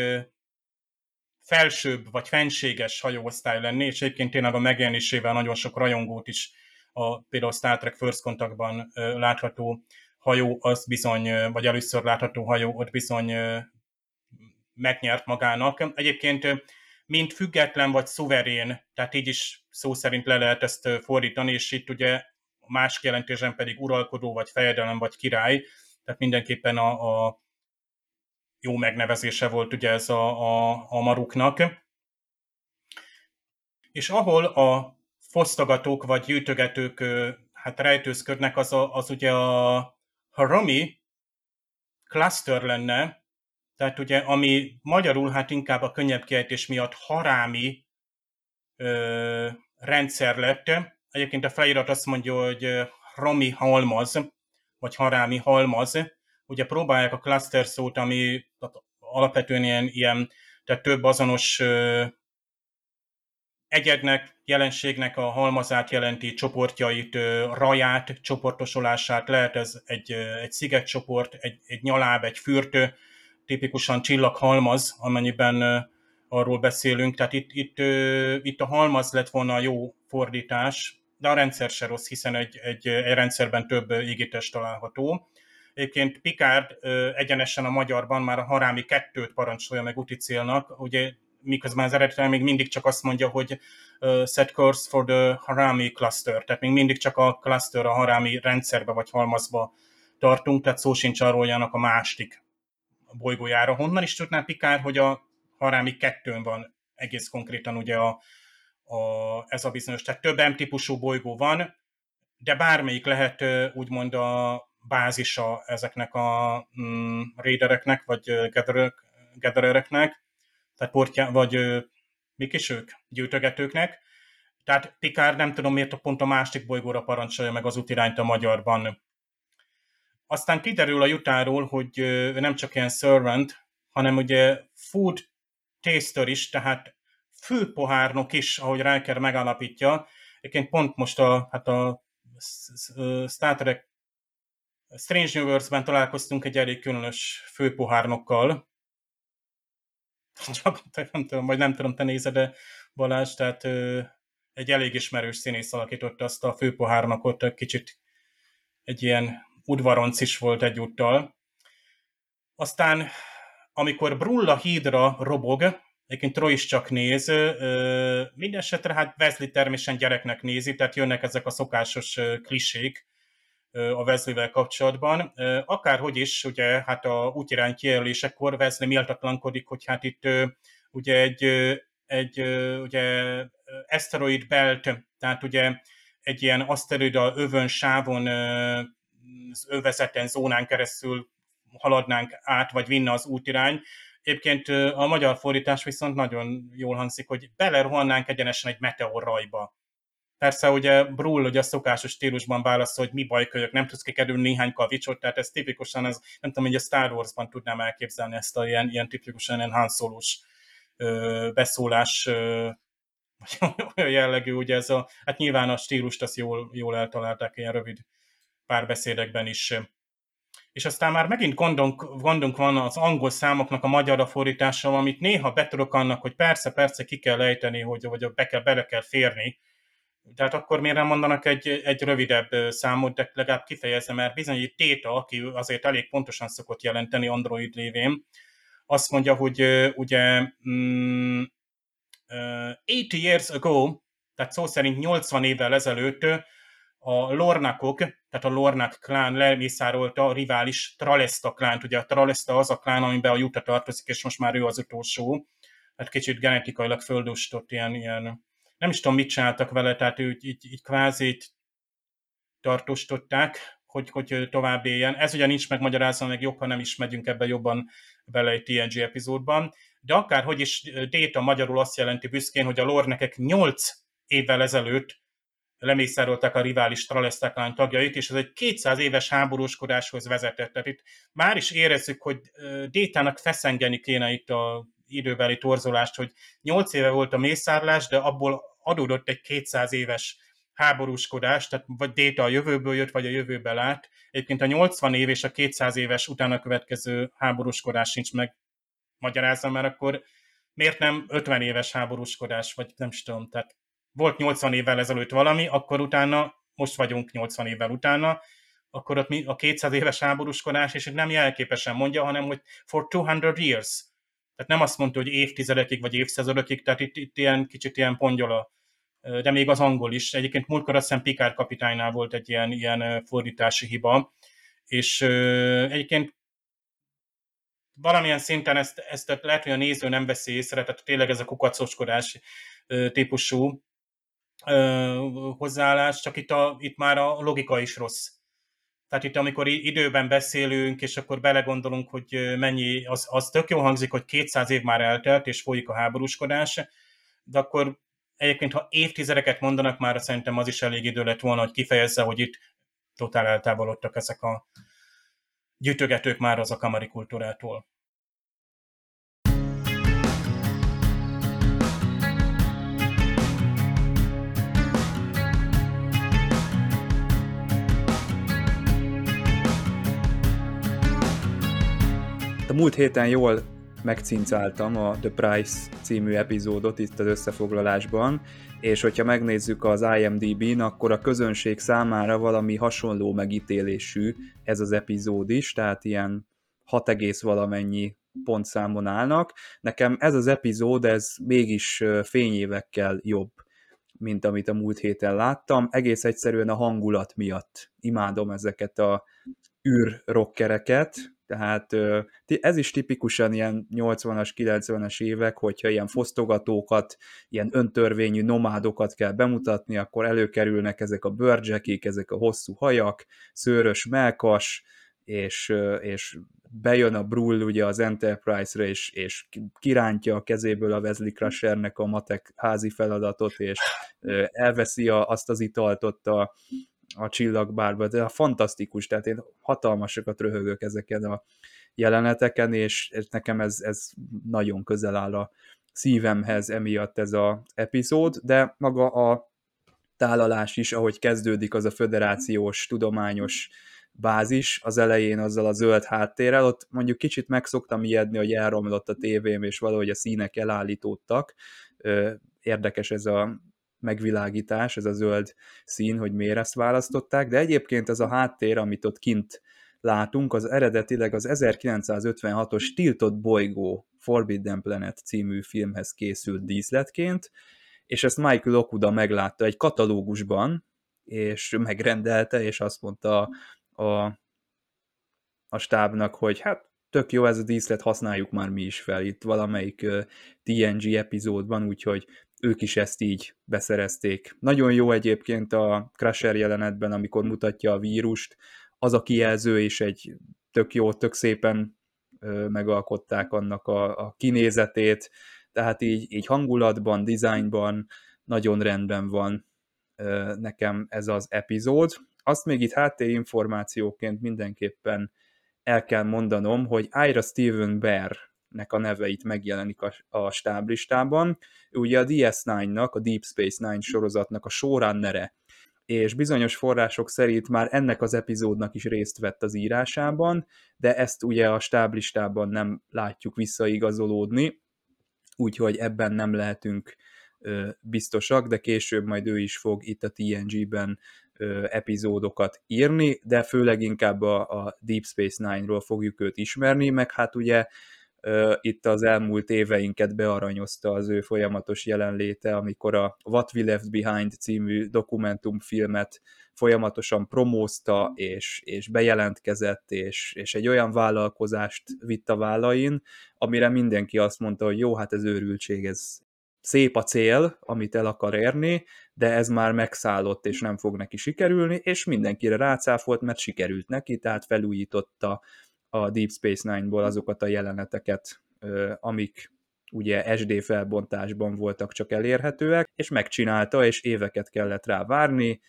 felsőbb vagy fenséges hajóosztály lenni, és egyébként tényleg a megjelenésével nagyon sok rajongót is a például Star Trek First Contactban látható hajó, az bizony, vagy először látható hajó, ott bizony megnyert magának. Egyébként mint független vagy szuverén, tehát így is szó szerint le lehet ezt fordítani, és itt ugye más jelentésen pedig uralkodó, vagy fejedelem, vagy király, tehát mindenképpen a, a jó megnevezése volt ugye ez a, a, a maruknak. És ahol a fosztogatók vagy gyűjtögetők hát rejtőzködnek, az, a, az ugye a Harami cluster lenne, tehát ugye, ami magyarul hát inkább a könnyebb kiejtés miatt harámi ö, rendszer lett. Egyébként a felirat azt mondja, hogy Romi halmaz, vagy harámi halmaz. Ugye próbálják a cluster szót, ami alapvetően ilyen, ilyen tehát több azonos ö, egyednek, jelenségnek a halmazát jelenti, csoportjait, raját, csoportosulását, lehet ez egy, egy szigetcsoport, egy, egy nyaláb, egy fürtő, tipikusan csillaghalmaz, amennyiben arról beszélünk, tehát itt, itt, itt a halmaz lett volna a jó fordítás, de a rendszer se rossz, hiszen egy, egy, egy rendszerben több égítés található. Egyébként Picard egyenesen a magyarban már a harámi kettőt parancsolja meg úti célnak, ugye miközben az eredetileg még mindig csak azt mondja, hogy set course for the Harami cluster, tehát még mindig csak a cluster a Harami rendszerbe vagy halmazba tartunk, tehát szó sincs arról, hogy a másik bolygójára. Honnan is tudná Pikár, hogy a Harami kettőn van egész konkrétan ugye a, a, ez a bizonyos, tehát több M-típusú bolygó van, de bármelyik lehet úgymond a bázisa ezeknek a mm, raidereknek, vagy gatherereknek, tehát portjá, vagy mik is ők, gyűjtögetőknek. Tehát Pikár nem tudom miért pont a másik bolygóra parancsolja meg az útirányt a magyarban. Aztán kiderül a jutáról, hogy ő nem csak ilyen servant, hanem ugye food taster is, tehát főpohárnok is, ahogy Riker megállapítja. Egyébként pont most a, hát a Star Trek Strange Universe-ben találkoztunk egy elég különös főpohárnokkal. Csak nem tudom, vagy nem tudom, te nézed de Balázs, tehát egy elég ismerős színész alakította azt a főpohárnokot, kicsit egy ilyen udvaronc is volt egyúttal. Aztán, amikor Brulla hídra robog, egyébként Troy is csak néz, minden esetre hát Wesley természetesen gyereknek nézi, tehát jönnek ezek a szokásos klisék a Wesley-vel kapcsolatban. Akárhogy is, ugye hát a útirány kijelölésekor Wesley méltatlankodik, hogy hát itt ugye egy, egy ugye asteroid belt, tehát ugye egy ilyen aszteroida övön sávon övezeten, zónán keresztül haladnánk át, vagy vinne az útirány. Egyébként a magyar fordítás viszont nagyon jól hangzik, hogy belerohannánk egyenesen egy meteorrajba. Persze ugye Brull ugye a szokásos stílusban válaszol, hogy mi baj kölyök, nem tudsz kikerülni néhány kavicsot, tehát ez tipikusan, ez, nem tudom, hogy a Star Wars-ban tudnám elképzelni ezt a ilyen, ilyen tipikusan ilyen Han Solo-s ö, beszólás ö, olyan jellegű, ugye ez a, hát nyilván a stílust azt jól, jól eltalálták ilyen rövid párbeszédekben is. És aztán már megint gondunk, gondunk van az angol számoknak a magyarra fordítással, amit néha betudok annak, hogy persze, persze ki kell ejteni, hogy, hogy be kell, bele kell férni, tehát akkor miért nem mondanak egy, egy rövidebb számot, de legalább kifejezem, mert bizony egy téta, aki azért elég pontosan szokott jelenteni Android lévén, azt mondja, hogy ugye mm, 80 years ago, tehát szó szerint 80 évvel ezelőtt a Lornakok, tehát a Lornak klán lemészárolta a rivális Tralesta klánt. Ugye a Tralesta az a klán, amiben a Juta tartozik, és most már ő az utolsó. Hát kicsit genetikailag földostott ilyen, ilyen nem is tudom, mit csináltak vele, tehát ő így, így kvázi tartóstották, hogy, hogy tovább éljen. Ez ugye nincs megmagyarázva, meg jobb, ha nem is megyünk ebbe jobban bele egy TNG epizódban. De akárhogy is Data magyarul azt jelenti büszkén, hogy a lornekek 8 évvel ezelőtt lemészárolták a rivális Tralesztaklány tagjait, és ez egy 200 éves háborúskodáshoz vezetett. Tehát itt már is érezzük, hogy Détának feszengeni kéne itt a időbeli torzolást, hogy 8 éve volt a mészárlás, de abból adódott egy 200 éves háborúskodás, tehát vagy Déta a jövőből jött, vagy a jövőbe lát. Egyébként a 80 év és a 200 éves utána következő háborúskodás sincs meg magyarázza, mert akkor miért nem 50 éves háborúskodás, vagy nem is tudom, tehát volt 80 évvel ezelőtt valami, akkor utána, most vagyunk 80 évvel utána, akkor ott mi, a 200 éves háborúskodás, és nem jelképesen mondja, hanem hogy for 200 years. Tehát nem azt mondta, hogy évtizedekig vagy évszázadokig, tehát itt, itt ilyen kicsit ilyen pongyola de még az angol is. Egyébként múltkor azt hiszem Pikár kapitánynál volt egy ilyen, ilyen fordítási hiba, és egyébként valamilyen szinten ezt, ezt lehet, hogy a néző nem veszi észre, tehát tényleg ez a kukacoskodás típusú hozzáállás, csak itt, a, itt már a logika is rossz. Tehát itt, amikor időben beszélünk, és akkor belegondolunk, hogy mennyi, az, az tök jó hangzik, hogy 200 év már eltelt, és folyik a háborúskodás, de akkor egyébként, ha évtizedeket mondanak, már szerintem az is elég idő lett volna, hogy kifejezze, hogy itt totál eltávolodtak ezek a gyűjtögetők már az a kamari kultúrától. A múlt héten jól megcincáltam a The Price című epizódot itt az összefoglalásban, és hogyha megnézzük az IMDb-n, akkor a közönség számára valami hasonló megítélésű ez az epizód is, tehát ilyen 6, valamennyi pontszámon állnak. Nekem ez az epizód, ez mégis fényévekkel jobb, mint amit a múlt héten láttam. Egész egyszerűen a hangulat miatt imádom ezeket a űrrockereket, tehát ez is tipikusan ilyen 80-as, 90-es évek, hogyha ilyen fosztogatókat, ilyen öntörvényű nomádokat kell bemutatni, akkor előkerülnek ezek a bőrcsekik, ezek a hosszú hajak, szőrös melkas, és, és bejön a Brull ugye az Enterprise-ra, és, és kirántja a kezéből a Wesley Crushernek a matek házi feladatot, és elveszi a, azt az italt ott a, a csillagbárba, de a fantasztikus, tehát én hatalmasokat röhögök ezeken a jeleneteken, és nekem ez, ez nagyon közel áll a szívemhez emiatt ez az epizód, de maga a tálalás is, ahogy kezdődik az a föderációs, tudományos bázis az elején azzal a zöld háttérrel, ott mondjuk kicsit megszoktam ijedni, hogy elromlott a tévém, és valahogy a színek elállítódtak. Érdekes ez a megvilágítás, ez a zöld szín, hogy miért ezt választották, de egyébként ez a háttér, amit ott kint látunk, az eredetileg az 1956-os Tiltott bolygó Forbidden Planet című filmhez készült díszletként, és ezt Michael Okuda meglátta egy katalógusban, és megrendelte, és azt mondta a, a stábnak, hogy hát tök jó ez a díszlet, használjuk már mi is fel itt valamelyik TNG epizódban, úgyhogy ők is ezt így beszerezték. Nagyon jó egyébként a Crusher jelenetben, amikor mutatja a vírust, az a kijelző is egy tök jó, tök szépen megalkották annak a, a kinézetét, tehát így, így hangulatban, dizájnban nagyon rendben van nekem ez az epizód. Azt még itt háttérinformációként mindenképpen el kell mondanom, hogy Ira Steven Bear nek a neveit megjelenik a, a stáblistában. Ugye a DS9-nak, a Deep Space Nine sorozatnak a showrunnere, és bizonyos források szerint már ennek az epizódnak is részt vett az írásában, de ezt ugye a stáblistában nem látjuk visszaigazolódni, úgyhogy ebben nem lehetünk ö, biztosak, de később majd ő is fog itt a TNG-ben ö, epizódokat írni, de főleg inkább a, a Deep Space Nine-ról fogjuk őt ismerni, meg hát ugye itt az elmúlt éveinket bearanyozta az ő folyamatos jelenléte, amikor a What We Left Behind című dokumentumfilmet folyamatosan promózta, és, és bejelentkezett, és, és egy olyan vállalkozást vitt a vállain, amire mindenki azt mondta, hogy jó, hát ez őrültség, ez szép a cél, amit el akar érni, de ez már megszállott, és nem fog neki sikerülni, és mindenkire rácáfolt, mert sikerült neki, tehát felújította a Deep Space Nine-ból azokat a jeleneteket, amik ugye SD felbontásban voltak csak elérhetőek, és megcsinálta, és éveket kellett rá várni,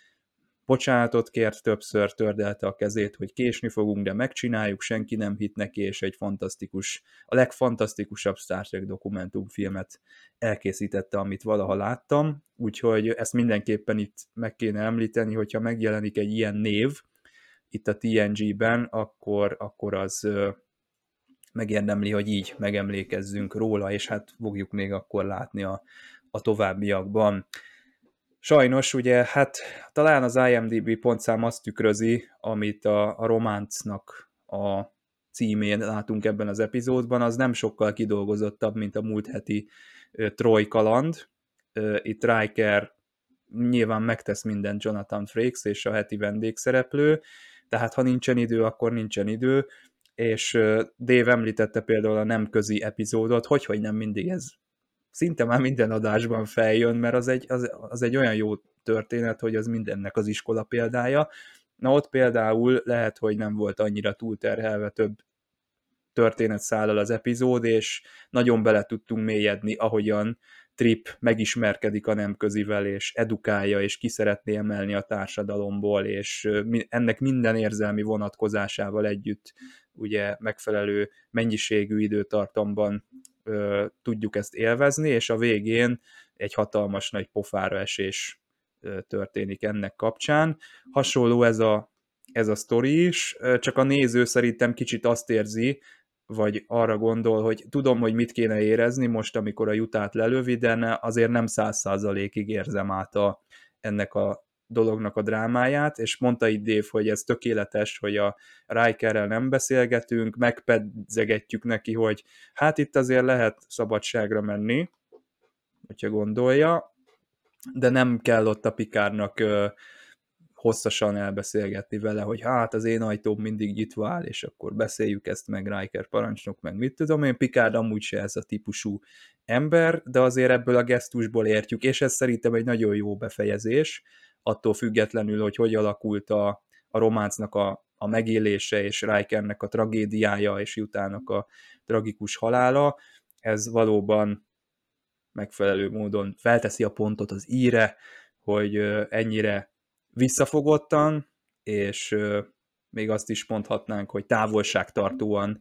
bocsánatot kért többször, tördelte a kezét, hogy késni fogunk, de megcsináljuk, senki nem hit neki, és egy fantasztikus, a legfantasztikusabb Star Trek dokumentumfilmet elkészítette, amit valaha láttam, úgyhogy ezt mindenképpen itt meg kéne említeni, hogyha megjelenik egy ilyen név, itt a TNG-ben, akkor, akkor az megérdemli, hogy így megemlékezzünk róla, és hát fogjuk még akkor látni a, a továbbiakban. Sajnos ugye, hát talán az IMDB pontszám azt tükrözi, amit a, a románcnak a címén látunk ebben az epizódban, az nem sokkal kidolgozottabb, mint a múlt heti Troy kaland. Itt Riker nyilván megtesz mindent Jonathan Frakes és a heti vendégszereplő, tehát ha nincsen idő, akkor nincsen idő, és Dave említette például a nem közi epizódot, hogy, hogy nem mindig ez szinte már minden adásban feljön, mert az egy, az, az egy olyan jó történet, hogy az mindennek az iskola példája. Na ott például lehet, hogy nem volt annyira túlterhelve több történet szállal az epizód, és nagyon bele tudtunk mélyedni, ahogyan Trip megismerkedik a nemközivel, és edukálja, és ki szeretné emelni a társadalomból, és ennek minden érzelmi vonatkozásával együtt ugye megfelelő mennyiségű időtartamban ö, tudjuk ezt élvezni, és a végén egy hatalmas nagy pofára esés ö, történik ennek kapcsán. Hasonló ez a, ez a sztori is, csak a néző szerintem kicsit azt érzi, vagy arra gondol, hogy tudom, hogy mit kéne érezni most, amikor a jutát lelövi, de azért nem száz százalékig érzem át a, ennek a dolognak a drámáját, és mondta itt Dave, hogy ez tökéletes, hogy a Rikerrel nem beszélgetünk, megpedzegetjük neki, hogy hát itt azért lehet szabadságra menni, hogyha gondolja, de nem kell ott a Pikárnak hosszasan elbeszélgetni vele, hogy hát az én ajtóm mindig nyitva áll, és akkor beszéljük ezt meg Riker parancsnok, meg mit tudom én, Picard amúgy se ez a típusú ember, de azért ebből a gesztusból értjük, és ez szerintem egy nagyon jó befejezés, attól függetlenül, hogy hogy alakult a, a románcnak a, a megélése, és Rikernek a tragédiája, és utának a tragikus halála, ez valóban megfelelő módon felteszi a pontot az íre, hogy ennyire visszafogottan, és még azt is mondhatnánk, hogy távolságtartóan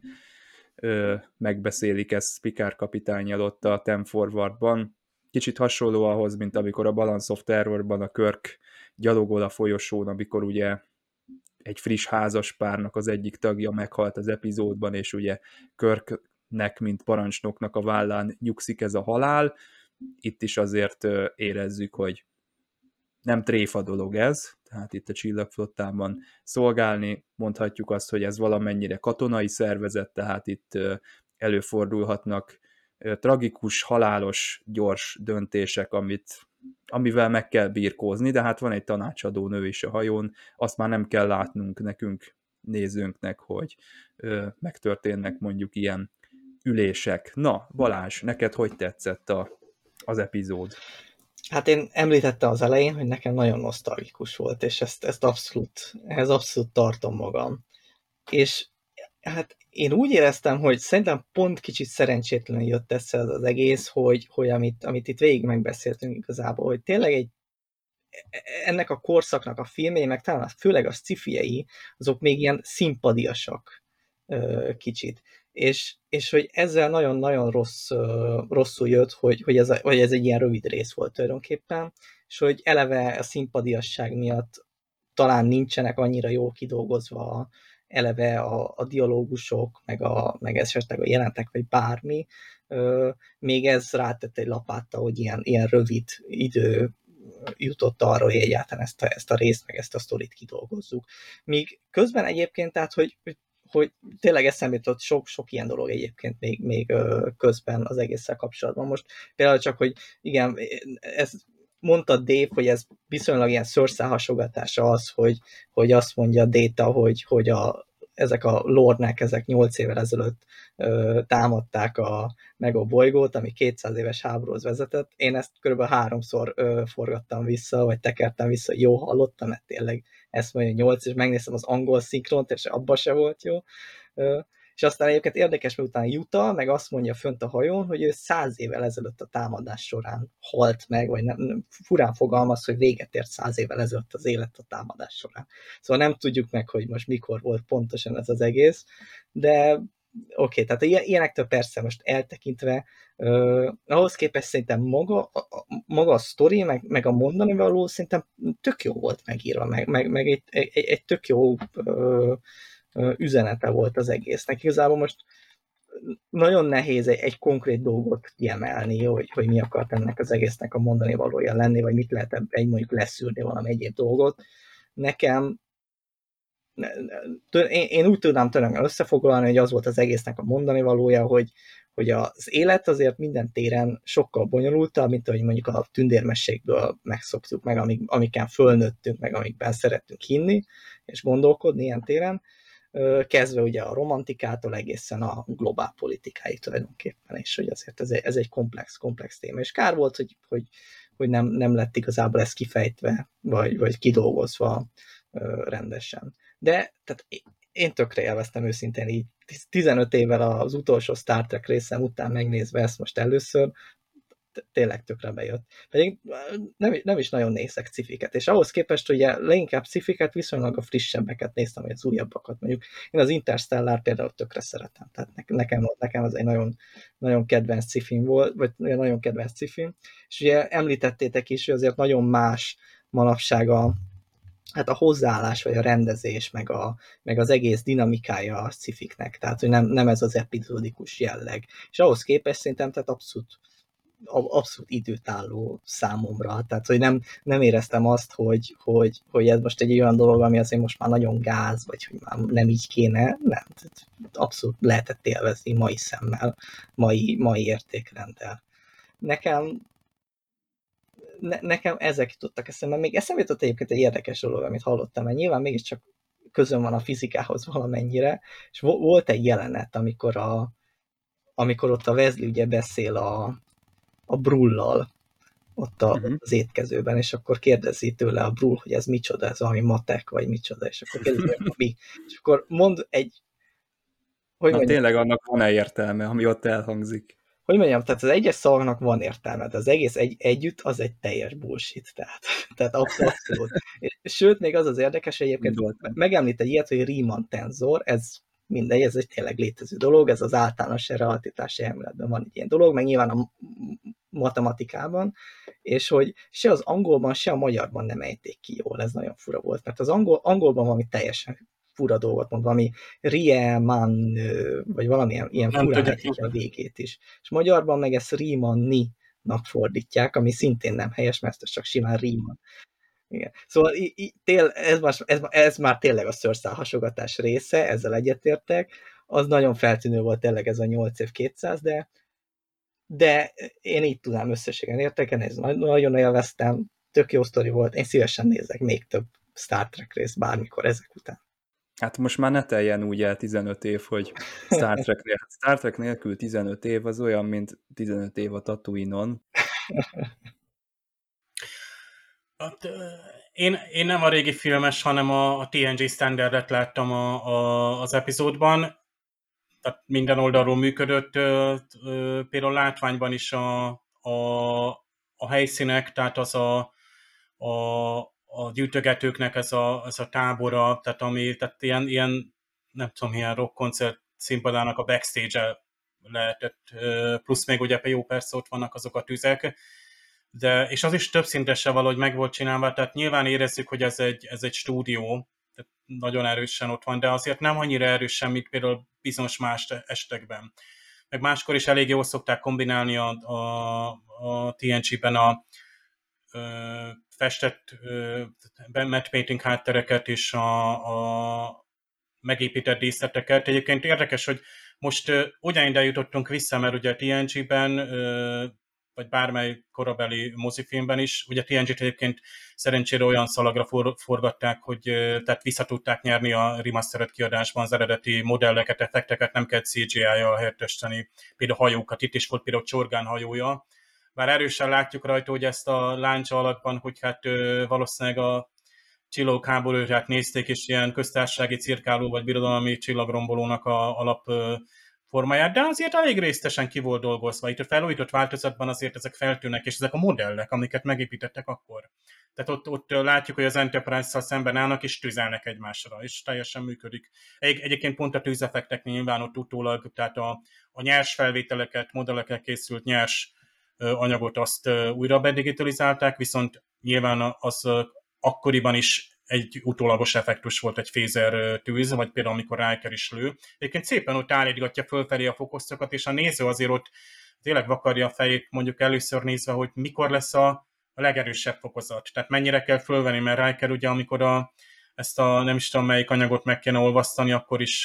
megbeszélik ezt Picard kapitányjal ott a Ten Forwardban. Kicsit hasonló ahhoz, mint amikor a Balance of Terrorban a Körk gyalogol a folyosón, amikor ugye egy friss házas párnak az egyik tagja meghalt az epizódban, és ugye Körknek, mint parancsnoknak a vállán nyugszik ez a halál. Itt is azért érezzük, hogy nem tréfa dolog ez, tehát itt a csillagflottában szolgálni, mondhatjuk azt, hogy ez valamennyire katonai szervezet, tehát itt előfordulhatnak tragikus, halálos, gyors döntések, amit, amivel meg kell birkózni, de hát van egy tanácsadó nő is a hajón, azt már nem kell látnunk nekünk, nézőnknek, hogy ö, megtörténnek mondjuk ilyen ülések. Na, Balázs, neked hogy tetszett a, az epizód? Hát én említettem az elején, hogy nekem nagyon nosztalgikus volt, és ezt, ezt abszolút, ehhez abszolút tartom magam. És hát én úgy éreztem, hogy szerintem pont kicsit szerencsétlenül jött össze az, az egész, hogy, hogy amit, amit itt végig megbeszéltünk igazából, hogy tényleg egy ennek a korszaknak a filmjei, meg talán főleg a sci azok még ilyen szimpadiasak kicsit és, és hogy ezzel nagyon-nagyon rossz, rosszul jött, hogy, hogy, ez, hogy ez egy ilyen rövid rész volt tulajdonképpen, és hogy eleve a szimpadiasság miatt talán nincsenek annyira jól kidolgozva eleve a, a dialógusok, meg, a, meg esetleg a jelentek, vagy bármi, még ez rátett egy lapátta, hogy ilyen, ilyen rövid idő jutott arra, hogy egyáltalán ezt a, ezt a részt, meg ezt a sztorit kidolgozzuk. Míg közben egyébként, tehát, hogy hogy tényleg eszembe jutott sok-sok ilyen dolog egyébként még, még közben az egésszel kapcsolatban. Most például csak, hogy igen, ez mondta Dave, hogy ez viszonylag ilyen szőrszálhasogatása az, hogy, hogy azt mondja Data, hogy, hogy a, ezek a lordnek, ezek 8 évvel ezelőtt ö, támadták a, meg a bolygót, ami 200 éves háborúhoz vezetett. Én ezt kb. háromszor ö, forgattam vissza, vagy tekertem vissza, jó hallottam, mert tényleg ezt mondja 8, és megnéztem az angol szinkront, és abba se volt jó. És aztán egyébként érdekes, mert utána Juta, meg azt mondja fönt a hajón, hogy ő száz évvel ezelőtt a támadás során halt meg, vagy nem, nem furán fogalmaz, hogy véget ért száz évvel ezelőtt az élet a támadás során. Szóval nem tudjuk meg, hogy most mikor volt pontosan ez az egész, de oké, okay, tehát ilyenektől persze most eltekintve, uh, ahhoz képest szerintem maga a, maga a sztori, meg, meg a mondani való szerintem tök jó volt megírva, meg, meg, meg egy, egy, egy tök jó uh, üzenete volt az egésznek. Igazából most nagyon nehéz egy, egy konkrét dolgot kiemelni, hogy, hogy mi akart ennek az egésznek a mondani valója lenni, vagy mit lehet egy mondjuk leszűrni valami egyéb dolgot. Nekem én, én úgy tudnám tőlem összefoglalni, hogy az volt az egésznek a mondani valója, hogy, hogy az élet azért minden téren sokkal bonyolultabb, mint ahogy mondjuk a tündérmességből megszoktuk, meg amik, amiken fölnőttünk, meg amikben szerettünk hinni, és gondolkodni ilyen téren, kezdve ugye a romantikától egészen a globál politikáig tulajdonképpen, és hogy azért ez egy, ez egy komplex, komplex téma, és kár volt, hogy, hogy, hogy nem, nem lett igazából ez kifejtve, vagy, vagy kidolgozva rendesen. De tehát én tökre élveztem őszintén így 15 évvel az utolsó Star Trek részem után megnézve ezt most először, tényleg tökre bejött. Pedig nem, nem is nagyon nézek cifiket, és ahhoz képest ugye leginkább cifiket, viszonylag a frissebbeket néztem, vagy az újabbakat mondjuk. Én az Interstellar például tökre szeretem, tehát nekem, nekem az egy nagyon, nagyon kedvenc cifim volt, vagy nagyon kedvenc cifim, és ugye említettétek is, hogy azért nagyon más manapság a, hát a hozzáállás, vagy a rendezés, meg, a, meg az egész dinamikája a cifiknek, tehát hogy nem, nem ez az epizódikus jelleg. És ahhoz képest szerintem tehát abszolút abszolút időtálló számomra. Tehát, hogy nem, nem éreztem azt, hogy, hogy, hogy ez most egy olyan dolog, ami azért most már nagyon gáz, vagy hogy már nem így kéne. Nem, tehát abszolút lehetett élvezni mai szemmel, mai, mai értékrenddel. Nekem ne, nekem ezek jutottak eszembe. Még eszembe jutott egyébként egy érdekes dolog, amit hallottam, mert nyilván mégiscsak közön van a fizikához valamennyire, és volt egy jelenet, amikor a, amikor ott a Wesley ugye beszél a, a brullal ott a, uh-huh. az étkezőben, és akkor kérdezi tőle a brull, hogy ez micsoda, ez valami matek, vagy micsoda, és akkor kérdezi, hogy mi. És akkor mond egy... Hogy Na mondjam, tényleg annak van-e értelme, ami ott elhangzik? Hogy mondjam, tehát az egyes szavaknak van értelme, de az egész egy, együtt az egy teljes bullshit, tehát, tehát abszolút. Sőt, még az az érdekes, hogy egyébként megemlít egy ilyet, hogy Riemann tenzor, ez mindegy, ez egy tényleg létező dolog, ez az általános relativitási elméletben van egy ilyen dolog, meg nyilván a matematikában, és hogy se az angolban, se a magyarban nem ejték ki jól, ez nagyon fura volt, mert az angol, angolban valami teljesen fura dolgot mond, valami Riemann, vagy valamilyen ilyen furán a végét is. És magyarban meg ezt Riemanni nak fordítják, ami szintén nem helyes, mert ez csak simán Riemann. Igen. Szóval tél, ez, már, ez, ez már tényleg a szőrszál hasogatás része, ezzel egyetértek. Az nagyon feltűnő volt tényleg ez a 8 év 200, de, de én így tudnám összességen érteken, ez nagyon élveztem, tök jó sztori volt, én szívesen nézek még több Star Trek részt bármikor ezek után. Hát most már ne teljen úgy el 15 év, hogy Star Trek, Star Trek nélkül 15 év az olyan, mint 15 év a Tatooine-on. Hát, én, én nem a régi filmes, hanem a, a TNG standardet láttam a, a, az epizódban. Tehát minden oldalról működött. Például látványban is a, a, a helyszínek, tehát az a, a, a gyűjtögetőknek ez a, ez a tábora, tehát ami, tehát ilyen, ilyen nem tudom, ilyen rock koncert színpadának a backstage-e lehetett, plusz még ugye jó persze ott vannak azok a tüzek, de, és az is több szintesen valahogy meg volt csinálva, tehát nyilván érezzük, hogy ez egy, ez egy stúdió, tehát nagyon erősen ott van, de azért nem annyira erősen, mint például bizonyos más estekben. Meg máskor is elég jól szokták kombinálni a, a, a TNG-ben a festett matte painting háttereket és a, a megépített díszleteket. Egyébként érdekes, hogy most ugyan jutottunk vissza, mert ugye TNG-ben vagy bármely korabeli mozifilmben is. Ugye TNG-t egyébként szerencsére olyan szalagra for, forgatták, hogy tehát vissza tudták nyerni a remastered kiadásban az eredeti modelleket, effekteket, nem kell CGI-jal helyettesíteni. Például hajókat, itt is volt például Csorgán hajója. Bár erősen látjuk rajta, hogy ezt a láncsa alakban, hogy hát valószínűleg a csillagok háborúját nézték, és ilyen köztársasági cirkáló vagy birodalmi csillagrombolónak a alap formáját, de azért elég résztesen ki volt dolgozva. Itt a felújított változatban azért ezek feltűnnek, és ezek a modellek, amiket megépítettek akkor. Tehát ott, ott látjuk, hogy az Enterprise-szal szemben állnak, és tüzelnek egymásra, és teljesen működik. Egy, egyébként pont a tűzeffektek nyilván ott utólag, tehát a, a nyers felvételeket, modellekkel készült nyers anyagot azt újra bedigitalizálták, viszont nyilván az akkoriban is egy utólagos effektus volt egy fézer tűz, vagy például amikor Riker is lő. Egyébként szépen ott állítgatja fölfelé a fokozatokat, és a néző azért ott tényleg vakarja a fejét mondjuk először nézve, hogy mikor lesz a, a legerősebb fokozat. Tehát mennyire kell fölvenni, mert Riker ugye amikor a ezt a nem is tudom melyik anyagot meg kéne olvasztani, akkor is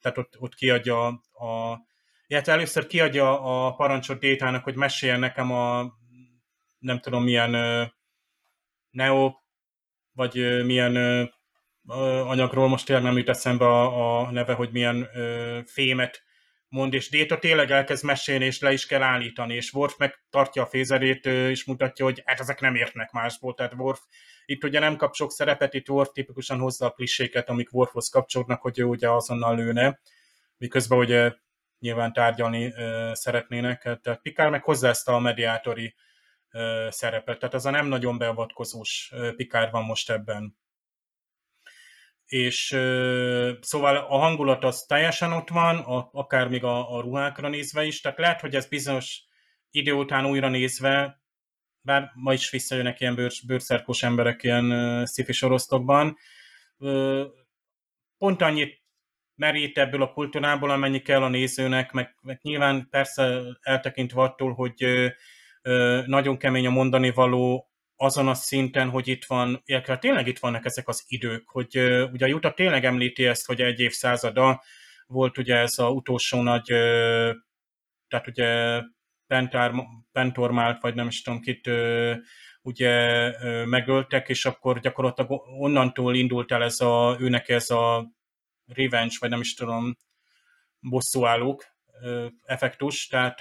tehát ott, ott kiadja a illetve először kiadja a parancsot Détának, hogy meséljen nekem a nem tudom milyen Neo, vagy milyen anyagról, most tényleg nem jut eszembe a, a neve, hogy milyen fémet mond, és Déta tényleg elkezd mesélni, és le is kell állítani, és Worf meg tartja a fézerét, és mutatja, hogy hát ezek nem értnek másból, tehát Worf itt ugye nem kap sok szerepet, itt Worf tipikusan hozza a kliséket, amik Worfhoz kapcsolódnak, hogy ő ugye azonnal lőne, miközben ugye nyilván tárgyalni szeretnének, tehát Pikár meg hozzá a mediátori szerepet, tehát az a nem nagyon beavatkozós Pikár van most ebben. És szóval a hangulat az teljesen ott van, akár még a, a ruhákra nézve is, tehát lehet, hogy ez bizonyos idő után újra nézve, bár ma is visszajönnek ilyen bőr, bőrszerkos emberek ilyen sci sorosztokban, pont annyit merít ebből a kultúrából, amennyi kell a nézőnek, meg, meg nyilván persze eltekintve attól, hogy uh, nagyon kemény a mondani való, azon a szinten, hogy itt van, illetve tényleg itt vannak ezek az idők, hogy uh, ugye a Juta tényleg említi ezt, hogy egy évszázada volt ugye ez a utolsó nagy, uh, tehát ugye Pentár, Pentormált, vagy nem is tudom kit, uh, ugye megöltek, és akkor gyakorlatilag onnantól indult el ez a, őnek ez a revenge, vagy nem is tudom, bosszúállók effektus, tehát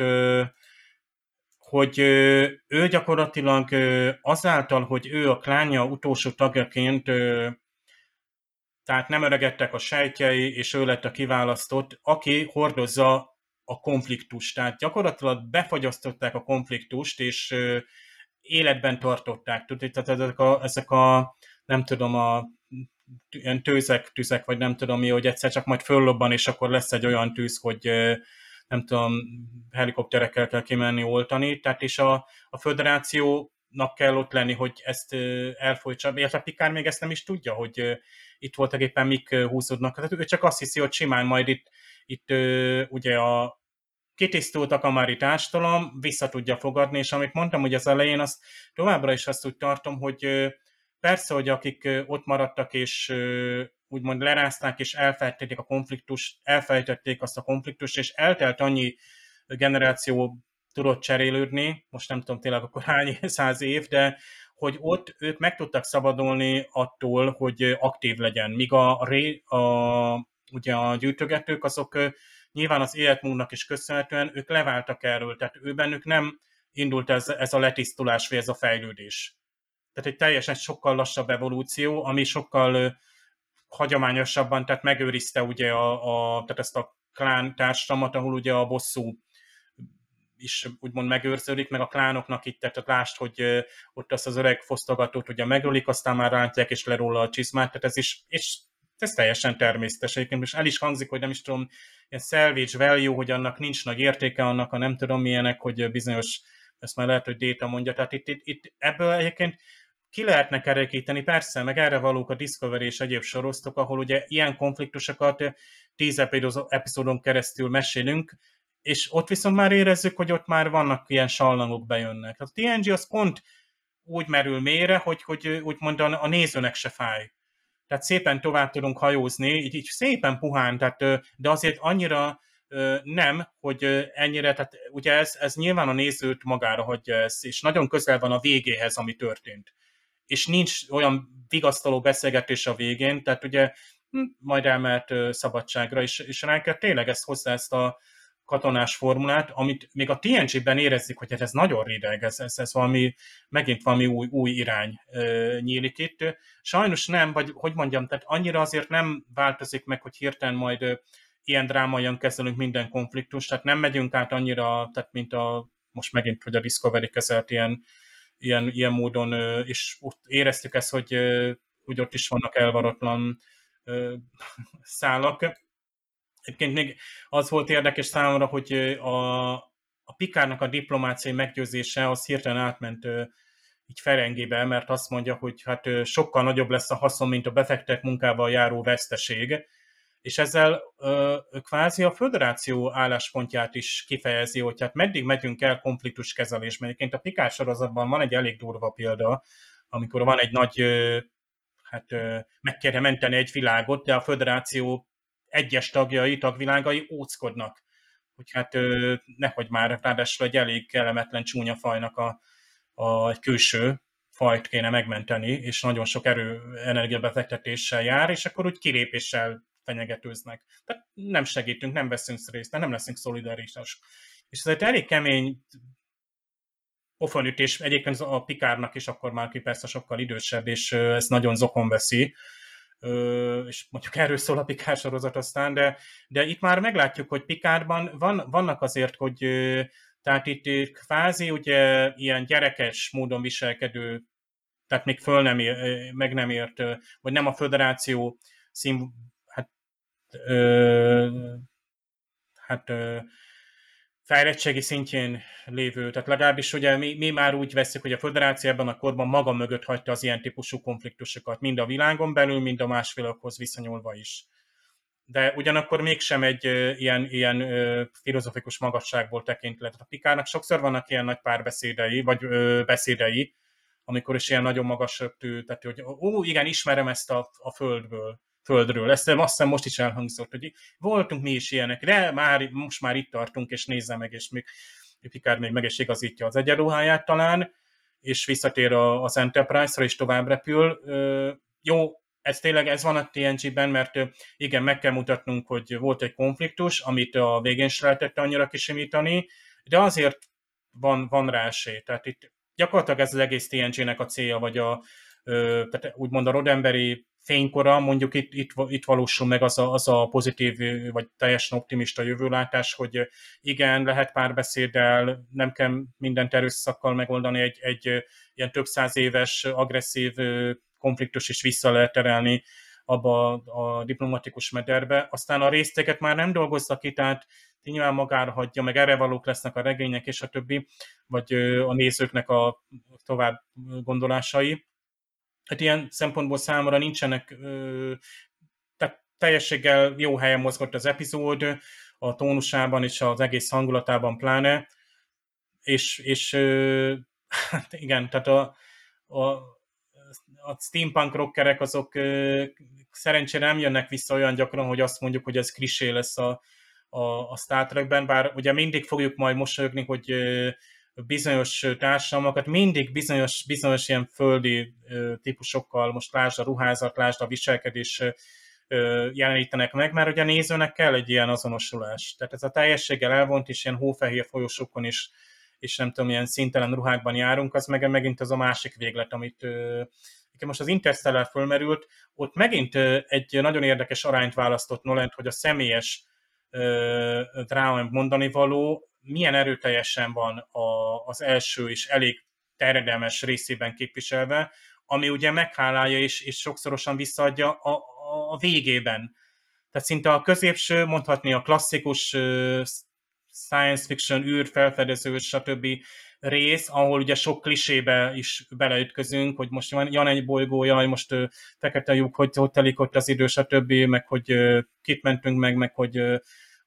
hogy ő gyakorlatilag azáltal, hogy ő a klánja utolsó tagjaként, tehát nem öregedtek a sejtjei, és ő lett a kiválasztott, aki hordozza a konfliktust. Tehát gyakorlatilag befagyasztották a konfliktust, és életben tartották. Tehát ezek a, ezek a nem tudom, a ilyen tőzek, tüzek, vagy nem tudom mi, hogy egyszer csak majd föllobban, és akkor lesz egy olyan tűz, hogy nem tudom, helikopterekkel kell kimenni oltani, tehát és a, a föderációnak kell ott lenni, hogy ezt elfolytsa, illetve Pikár még ezt nem is tudja, hogy itt voltak éppen mik húzódnak. Tehát ő csak azt hiszi, hogy simán majd itt, itt ugye a kitisztult a kamári társadalom vissza tudja fogadni, és amit mondtam, hogy az elején, azt továbbra is azt úgy tartom, hogy persze, hogy akik ott maradtak, és úgymond lerázták és elfelejtették a konfliktus, elfelejtették azt a konfliktust, és eltelt annyi generáció tudott cserélődni, most nem tudom tényleg akkor hány száz év, de hogy ott ők meg tudtak szabadulni attól, hogy aktív legyen, míg a, a, ugye a gyűjtögetők azok nyilván az életmódnak is köszönhetően ők leváltak erről, tehát ő bennük nem indult ez, ez a letisztulás, vagy ez a fejlődés. Tehát egy teljesen sokkal lassabb evolúció, ami sokkal hagyományosabban, tehát megőrizte ugye a, a, tehát ezt a klán társadalmat, ahol ugye a bosszú is úgymond megőrződik, meg a klánoknak itt, tehát lást, hogy ott azt az öreg fosztogatót ugye megölik, aztán már rántják és leróla a csizmát, tehát ez is, és ez teljesen természetes. Egyébként, és el is hangzik, hogy nem is tudom, ilyen salvage value, hogy annak nincs nagy értéke, annak a nem tudom milyenek, hogy bizonyos, ezt már lehet, hogy Déta mondja, tehát itt, itt, itt ebből egyébként ki lehetne kerekíteni, persze, meg erre valók a Discovery és egyéb sorosztok, ahol ugye ilyen konfliktusokat tíz epizódon keresztül mesélünk, és ott viszont már érezzük, hogy ott már vannak ilyen sallangok bejönnek. A TNG az pont úgy merül mélyre, hogy, hogy úgymond a nézőnek se fáj. Tehát szépen tovább tudunk hajózni, így, így szépen puhán, tehát, de azért annyira nem, hogy ennyire, tehát ugye ez, ez nyilván a nézőt magára hagyja ez, és nagyon közel van a végéhez, ami történt és nincs olyan vigasztaló beszélgetés a végén, tehát ugye hm, majd elmehet szabadságra, és, és Riker tényleg ezt hozzá ezt a katonás formulát, amit még a TNG-ben érezzük, hogy hát ez nagyon rideg, ez, ez, ez valami, megint valami új, új irány e, nyílik itt. Sajnos nem, vagy hogy mondjam, tehát annyira azért nem változik meg, hogy hirtelen majd e, ilyen drámaian kezelünk minden konfliktus, tehát nem megyünk át annyira, tehát mint a most megint, hogy a Discovery kezelt ilyen ilyen, ilyen módon, és ott éreztük ezt, hogy, hogy ott is vannak elvaratlan szálak. Egyébként még az volt érdekes számomra, hogy a, a Pikárnak a diplomáciai meggyőzése az hirtelen átment így Ferengébe, mert azt mondja, hogy hát sokkal nagyobb lesz a haszon, mint a befektetett munkával járó veszteség, és ezzel ö, kvázi a föderáció álláspontját is kifejezi, hogy hát meddig megyünk el konfliktus kezelésben. Egyébként a Pikás sorozatban van egy elég durva példa, amikor van egy nagy, ö, hát meg kéne menteni egy világot, de a föderáció egyes tagjai, tagvilágai óckodnak, hogy hát nehogy már ráadásul egy elég kellemetlen csúnya fajnak a, a külső fajt kéne megmenteni, és nagyon sok erő energiabefektetéssel jár, és akkor úgy kilépéssel fenyegetőznek. Tehát nem segítünk, nem veszünk részt, nem leszünk szolidárisak. És ez egy elég kemény pofonütés, egyébként a Pikárnak is akkor már ki persze sokkal idősebb, és ez nagyon zokon veszi, és mondjuk erről szól a Pikár sorozat aztán, de, de itt már meglátjuk, hogy Pikárban van, vannak azért, hogy tehát itt kvázi ugye ilyen gyerekes módon viselkedő, tehát még föl nem ér, meg nem ért, vagy nem a föderáció szín, ö, hát ö, fejlettségi szintjén lévő, tehát legalábbis ugye mi, mi már úgy veszük, hogy a föderáció ebben a korban maga mögött hagyta az ilyen típusú konfliktusokat, mind a világon belül, mind a másfélokhoz viszonyulva is. De ugyanakkor mégsem egy ö, ilyen, ilyen ö, filozofikus magasságból tekintve. Tehát a Pikának sokszor vannak ilyen nagy párbeszédei, vagy ö, beszédei, amikor is ilyen nagyon magas röptű, tehát hogy ó, igen, ismerem ezt a, a földből földről. Ezt azt hiszem most is elhangzott, hogy voltunk mi is ilyenek, de már, most már itt tartunk, és nézze meg, és még Picard még meg is igazítja az egyenruháját talán, és visszatér az Enterprise-ra, és tovább repül. Jó, ez tényleg ez van a TNG-ben, mert igen, meg kell mutatnunk, hogy volt egy konfliktus, amit a végén se lehetett annyira kisimítani, de azért van, van rá esély. Tehát itt gyakorlatilag ez az egész TNG-nek a célja, vagy a, tehát úgymond a Rodemberi fénykora, mondjuk itt, itt, itt valósul meg az a, az a pozitív, vagy teljesen optimista jövőlátás, hogy igen, lehet párbeszéddel, nem kell mindent erőszakkal megoldani, egy, egy ilyen több száz éves agresszív konfliktus is vissza lehet terelni abba a diplomatikus mederbe. Aztán a részteket már nem dolgozza ki, tehát nyilván magára hagyja, meg erre valók lesznek a regények és a többi, vagy a nézőknek a tovább gondolásai hát ilyen szempontból számomra nincsenek, tehát teljességgel jó helyen mozgott az epizód, a tónusában és az egész hangulatában pláne, és, és hát igen, tehát a, a, a steampunk rockerek azok szerencsére nem jönnek vissza olyan gyakran, hogy azt mondjuk, hogy ez krisé lesz a, a, a Star Trekben, bár ugye mindig fogjuk majd mosolyogni, hogy bizonyos társadalmakat mindig bizonyos, bizonyos ilyen földi típusokkal, most lásd a ruházat, lásd a viselkedés jelenítenek meg, mert ugye a nézőnek kell egy ilyen azonosulás. Tehát ez a teljességgel elvont, és ilyen hófehér folyosókon is, és nem tudom, ilyen szintelen ruhákban járunk, az meg megint az a másik véglet, amit most az Interstellar fölmerült, ott megint egy nagyon érdekes arányt választott Nolan, hogy a személyes dráma mondani való milyen erőteljesen van a, az első és elég terjedelmes részében képviselve, ami ugye meghálálja és, és sokszorosan visszaadja a, a, végében. Tehát szinte a középső, mondhatni a klasszikus science fiction, űr, felfedező, stb. rész, ahol ugye sok klisébe is beleütközünk, hogy most van Jan egy bolygója, hogy most fekete lyuk, hogy hogy telik ott az idő, stb., meg hogy kit mentünk meg, meg hogy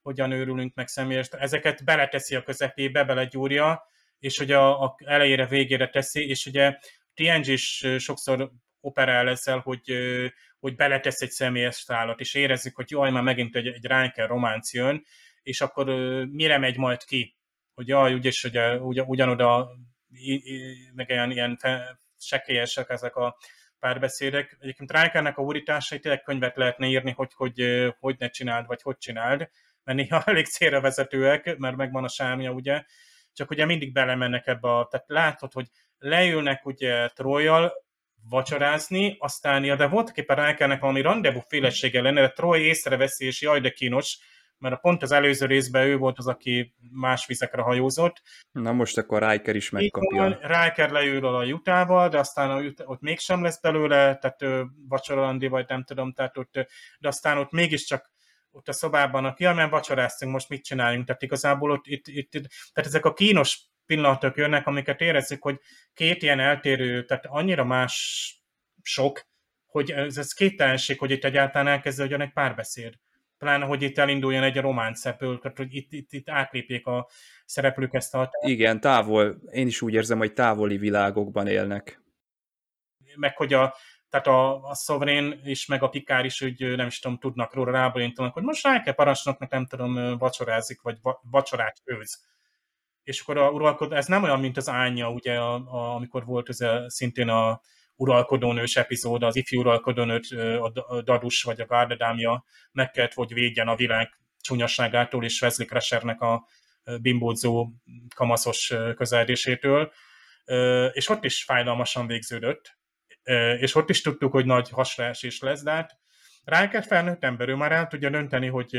hogyan őrülünk meg személyes, ezeket beleteszi a közepébe, belegyúrja, és hogy a, a elejére, végére teszi, és ugye TNG is sokszor operál ezzel, hogy, hogy beletesz egy személyes szállat, és érezzük, hogy jaj, már megint egy, egy Ránker románc jön, és akkor mire megy majd ki? Hogy jaj, úgyis, hogy ugy, ugyanoda meg ilyen, ilyen sekélyesek ezek a párbeszédek. Egyébként Ránkernek a úrításai tényleg könyvet lehetne írni, hogy, hogy hogy ne csináld, vagy hogy csináld, mert néha elég célra vezetőek, mert megvan a sámja, ugye, csak ugye mindig belemennek ebbe a, tehát látod, hogy leülnek ugye Trojjal vacsorázni, aztán, ja, de voltak éppen rákelnek valami rendezvú féleséggel lenne, de Troy észreveszi, és jaj, de kínos, mert pont az előző részben ő volt az, aki más vizekre hajózott. Na most akkor Riker is megkapja. Riker leül a jutával, de aztán ott mégsem lesz belőle, tehát vacsoralandi, vagy nem tudom, tehát ott, de aztán ott mégiscsak ott a szobában, ja, mert vacsoráztunk, most mit csináljunk, tehát igazából ott, itt, itt, itt, tehát ezek a kínos pillanatok jönnek, amiket érezzük, hogy két ilyen eltérő, tehát annyira más sok, hogy ez, ez képtelenség, hogy itt egyáltalán elkezdődjön egy párbeszéd. Pláne, hogy itt elinduljon egy románc szepül, tehát hogy itt, itt, itt átlépjék a szereplők ezt a... Igen, távol, én is úgy érzem, hogy távoli világokban élnek. Meg hogy a, tehát a, a Sovereign is, meg a Pikár is, hogy nem is tudom, tudnak róla rábólintanak, hogy most rá kell parancsnoknak, nem tudom, vacsorázik, vagy va, vacsorát főz. És akkor a uralkodó, ez nem olyan, mint az Ánya, ugye, a, a, amikor volt ez a, szintén a uralkodónős epizód, az ifjú uralkodónőt, a Dadus vagy a Gárdadámja meg kellett, hogy védjen a világ csúnyasságától és Wesley Crushernek a bimbózó kamaszos közeldésétől, és ott is fájdalmasan végződött, és ott is tudtuk, hogy nagy hasraesés lesz, de hát egy felnőtt ember, ő már el tudja dönteni, hogy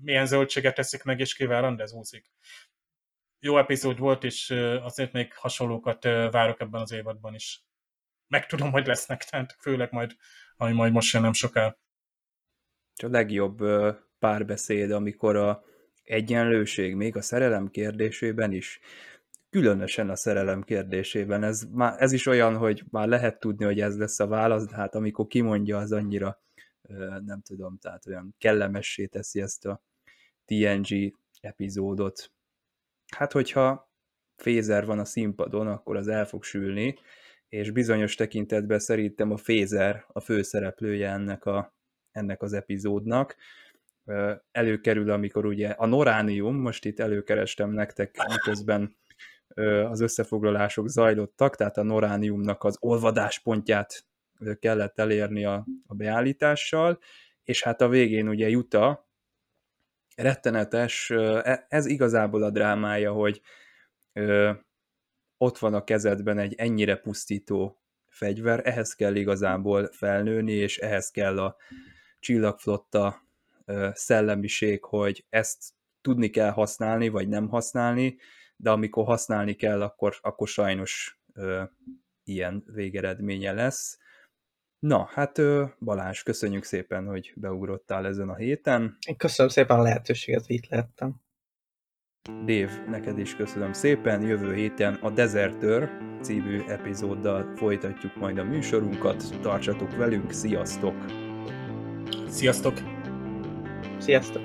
milyen zöldséget teszik meg, és kivel rendezvúzik. Jó epizód volt, és azért még hasonlókat várok ebben az évadban is. Meg tudom, hogy lesznek, tehát főleg majd, ami majd most jön nem soká. A legjobb párbeszéd, amikor a egyenlőség még a szerelem kérdésében is különösen a szerelem kérdésében. Ez, már, ez is olyan, hogy már lehet tudni, hogy ez lesz a válasz, de hát amikor kimondja, az annyira nem tudom, tehát olyan kellemessé teszi ezt a TNG epizódot. Hát, hogyha Fézer van a színpadon, akkor az el fog sülni, és bizonyos tekintetben szerintem a Fézer a főszereplője ennek, a, ennek az epizódnak. Előkerül, amikor ugye a Noránium, most itt előkerestem nektek, miközben az összefoglalások zajlottak, tehát a norániumnak az olvadáspontját kellett elérni a, a beállítással, és hát a végén ugye Juta rettenetes, e, ez igazából a drámája, hogy ott van a kezedben egy ennyire pusztító fegyver, ehhez kell igazából felnőni, és ehhez kell a csillagflotta szellemiség, hogy ezt tudni kell használni, vagy nem használni, de amikor használni kell, akkor, akkor sajnos ö, ilyen végeredménye lesz. Na, hát ö, Balázs, köszönjük szépen, hogy beugrottál ezen a héten. Én köszönöm szépen a lehetőséget, hogy itt lehettem. Dév, neked is köszönöm szépen. Jövő héten a Desertör című epizóddal folytatjuk majd a műsorunkat. Tartsatok velünk, sziasztok! Sziasztok! Sziasztok!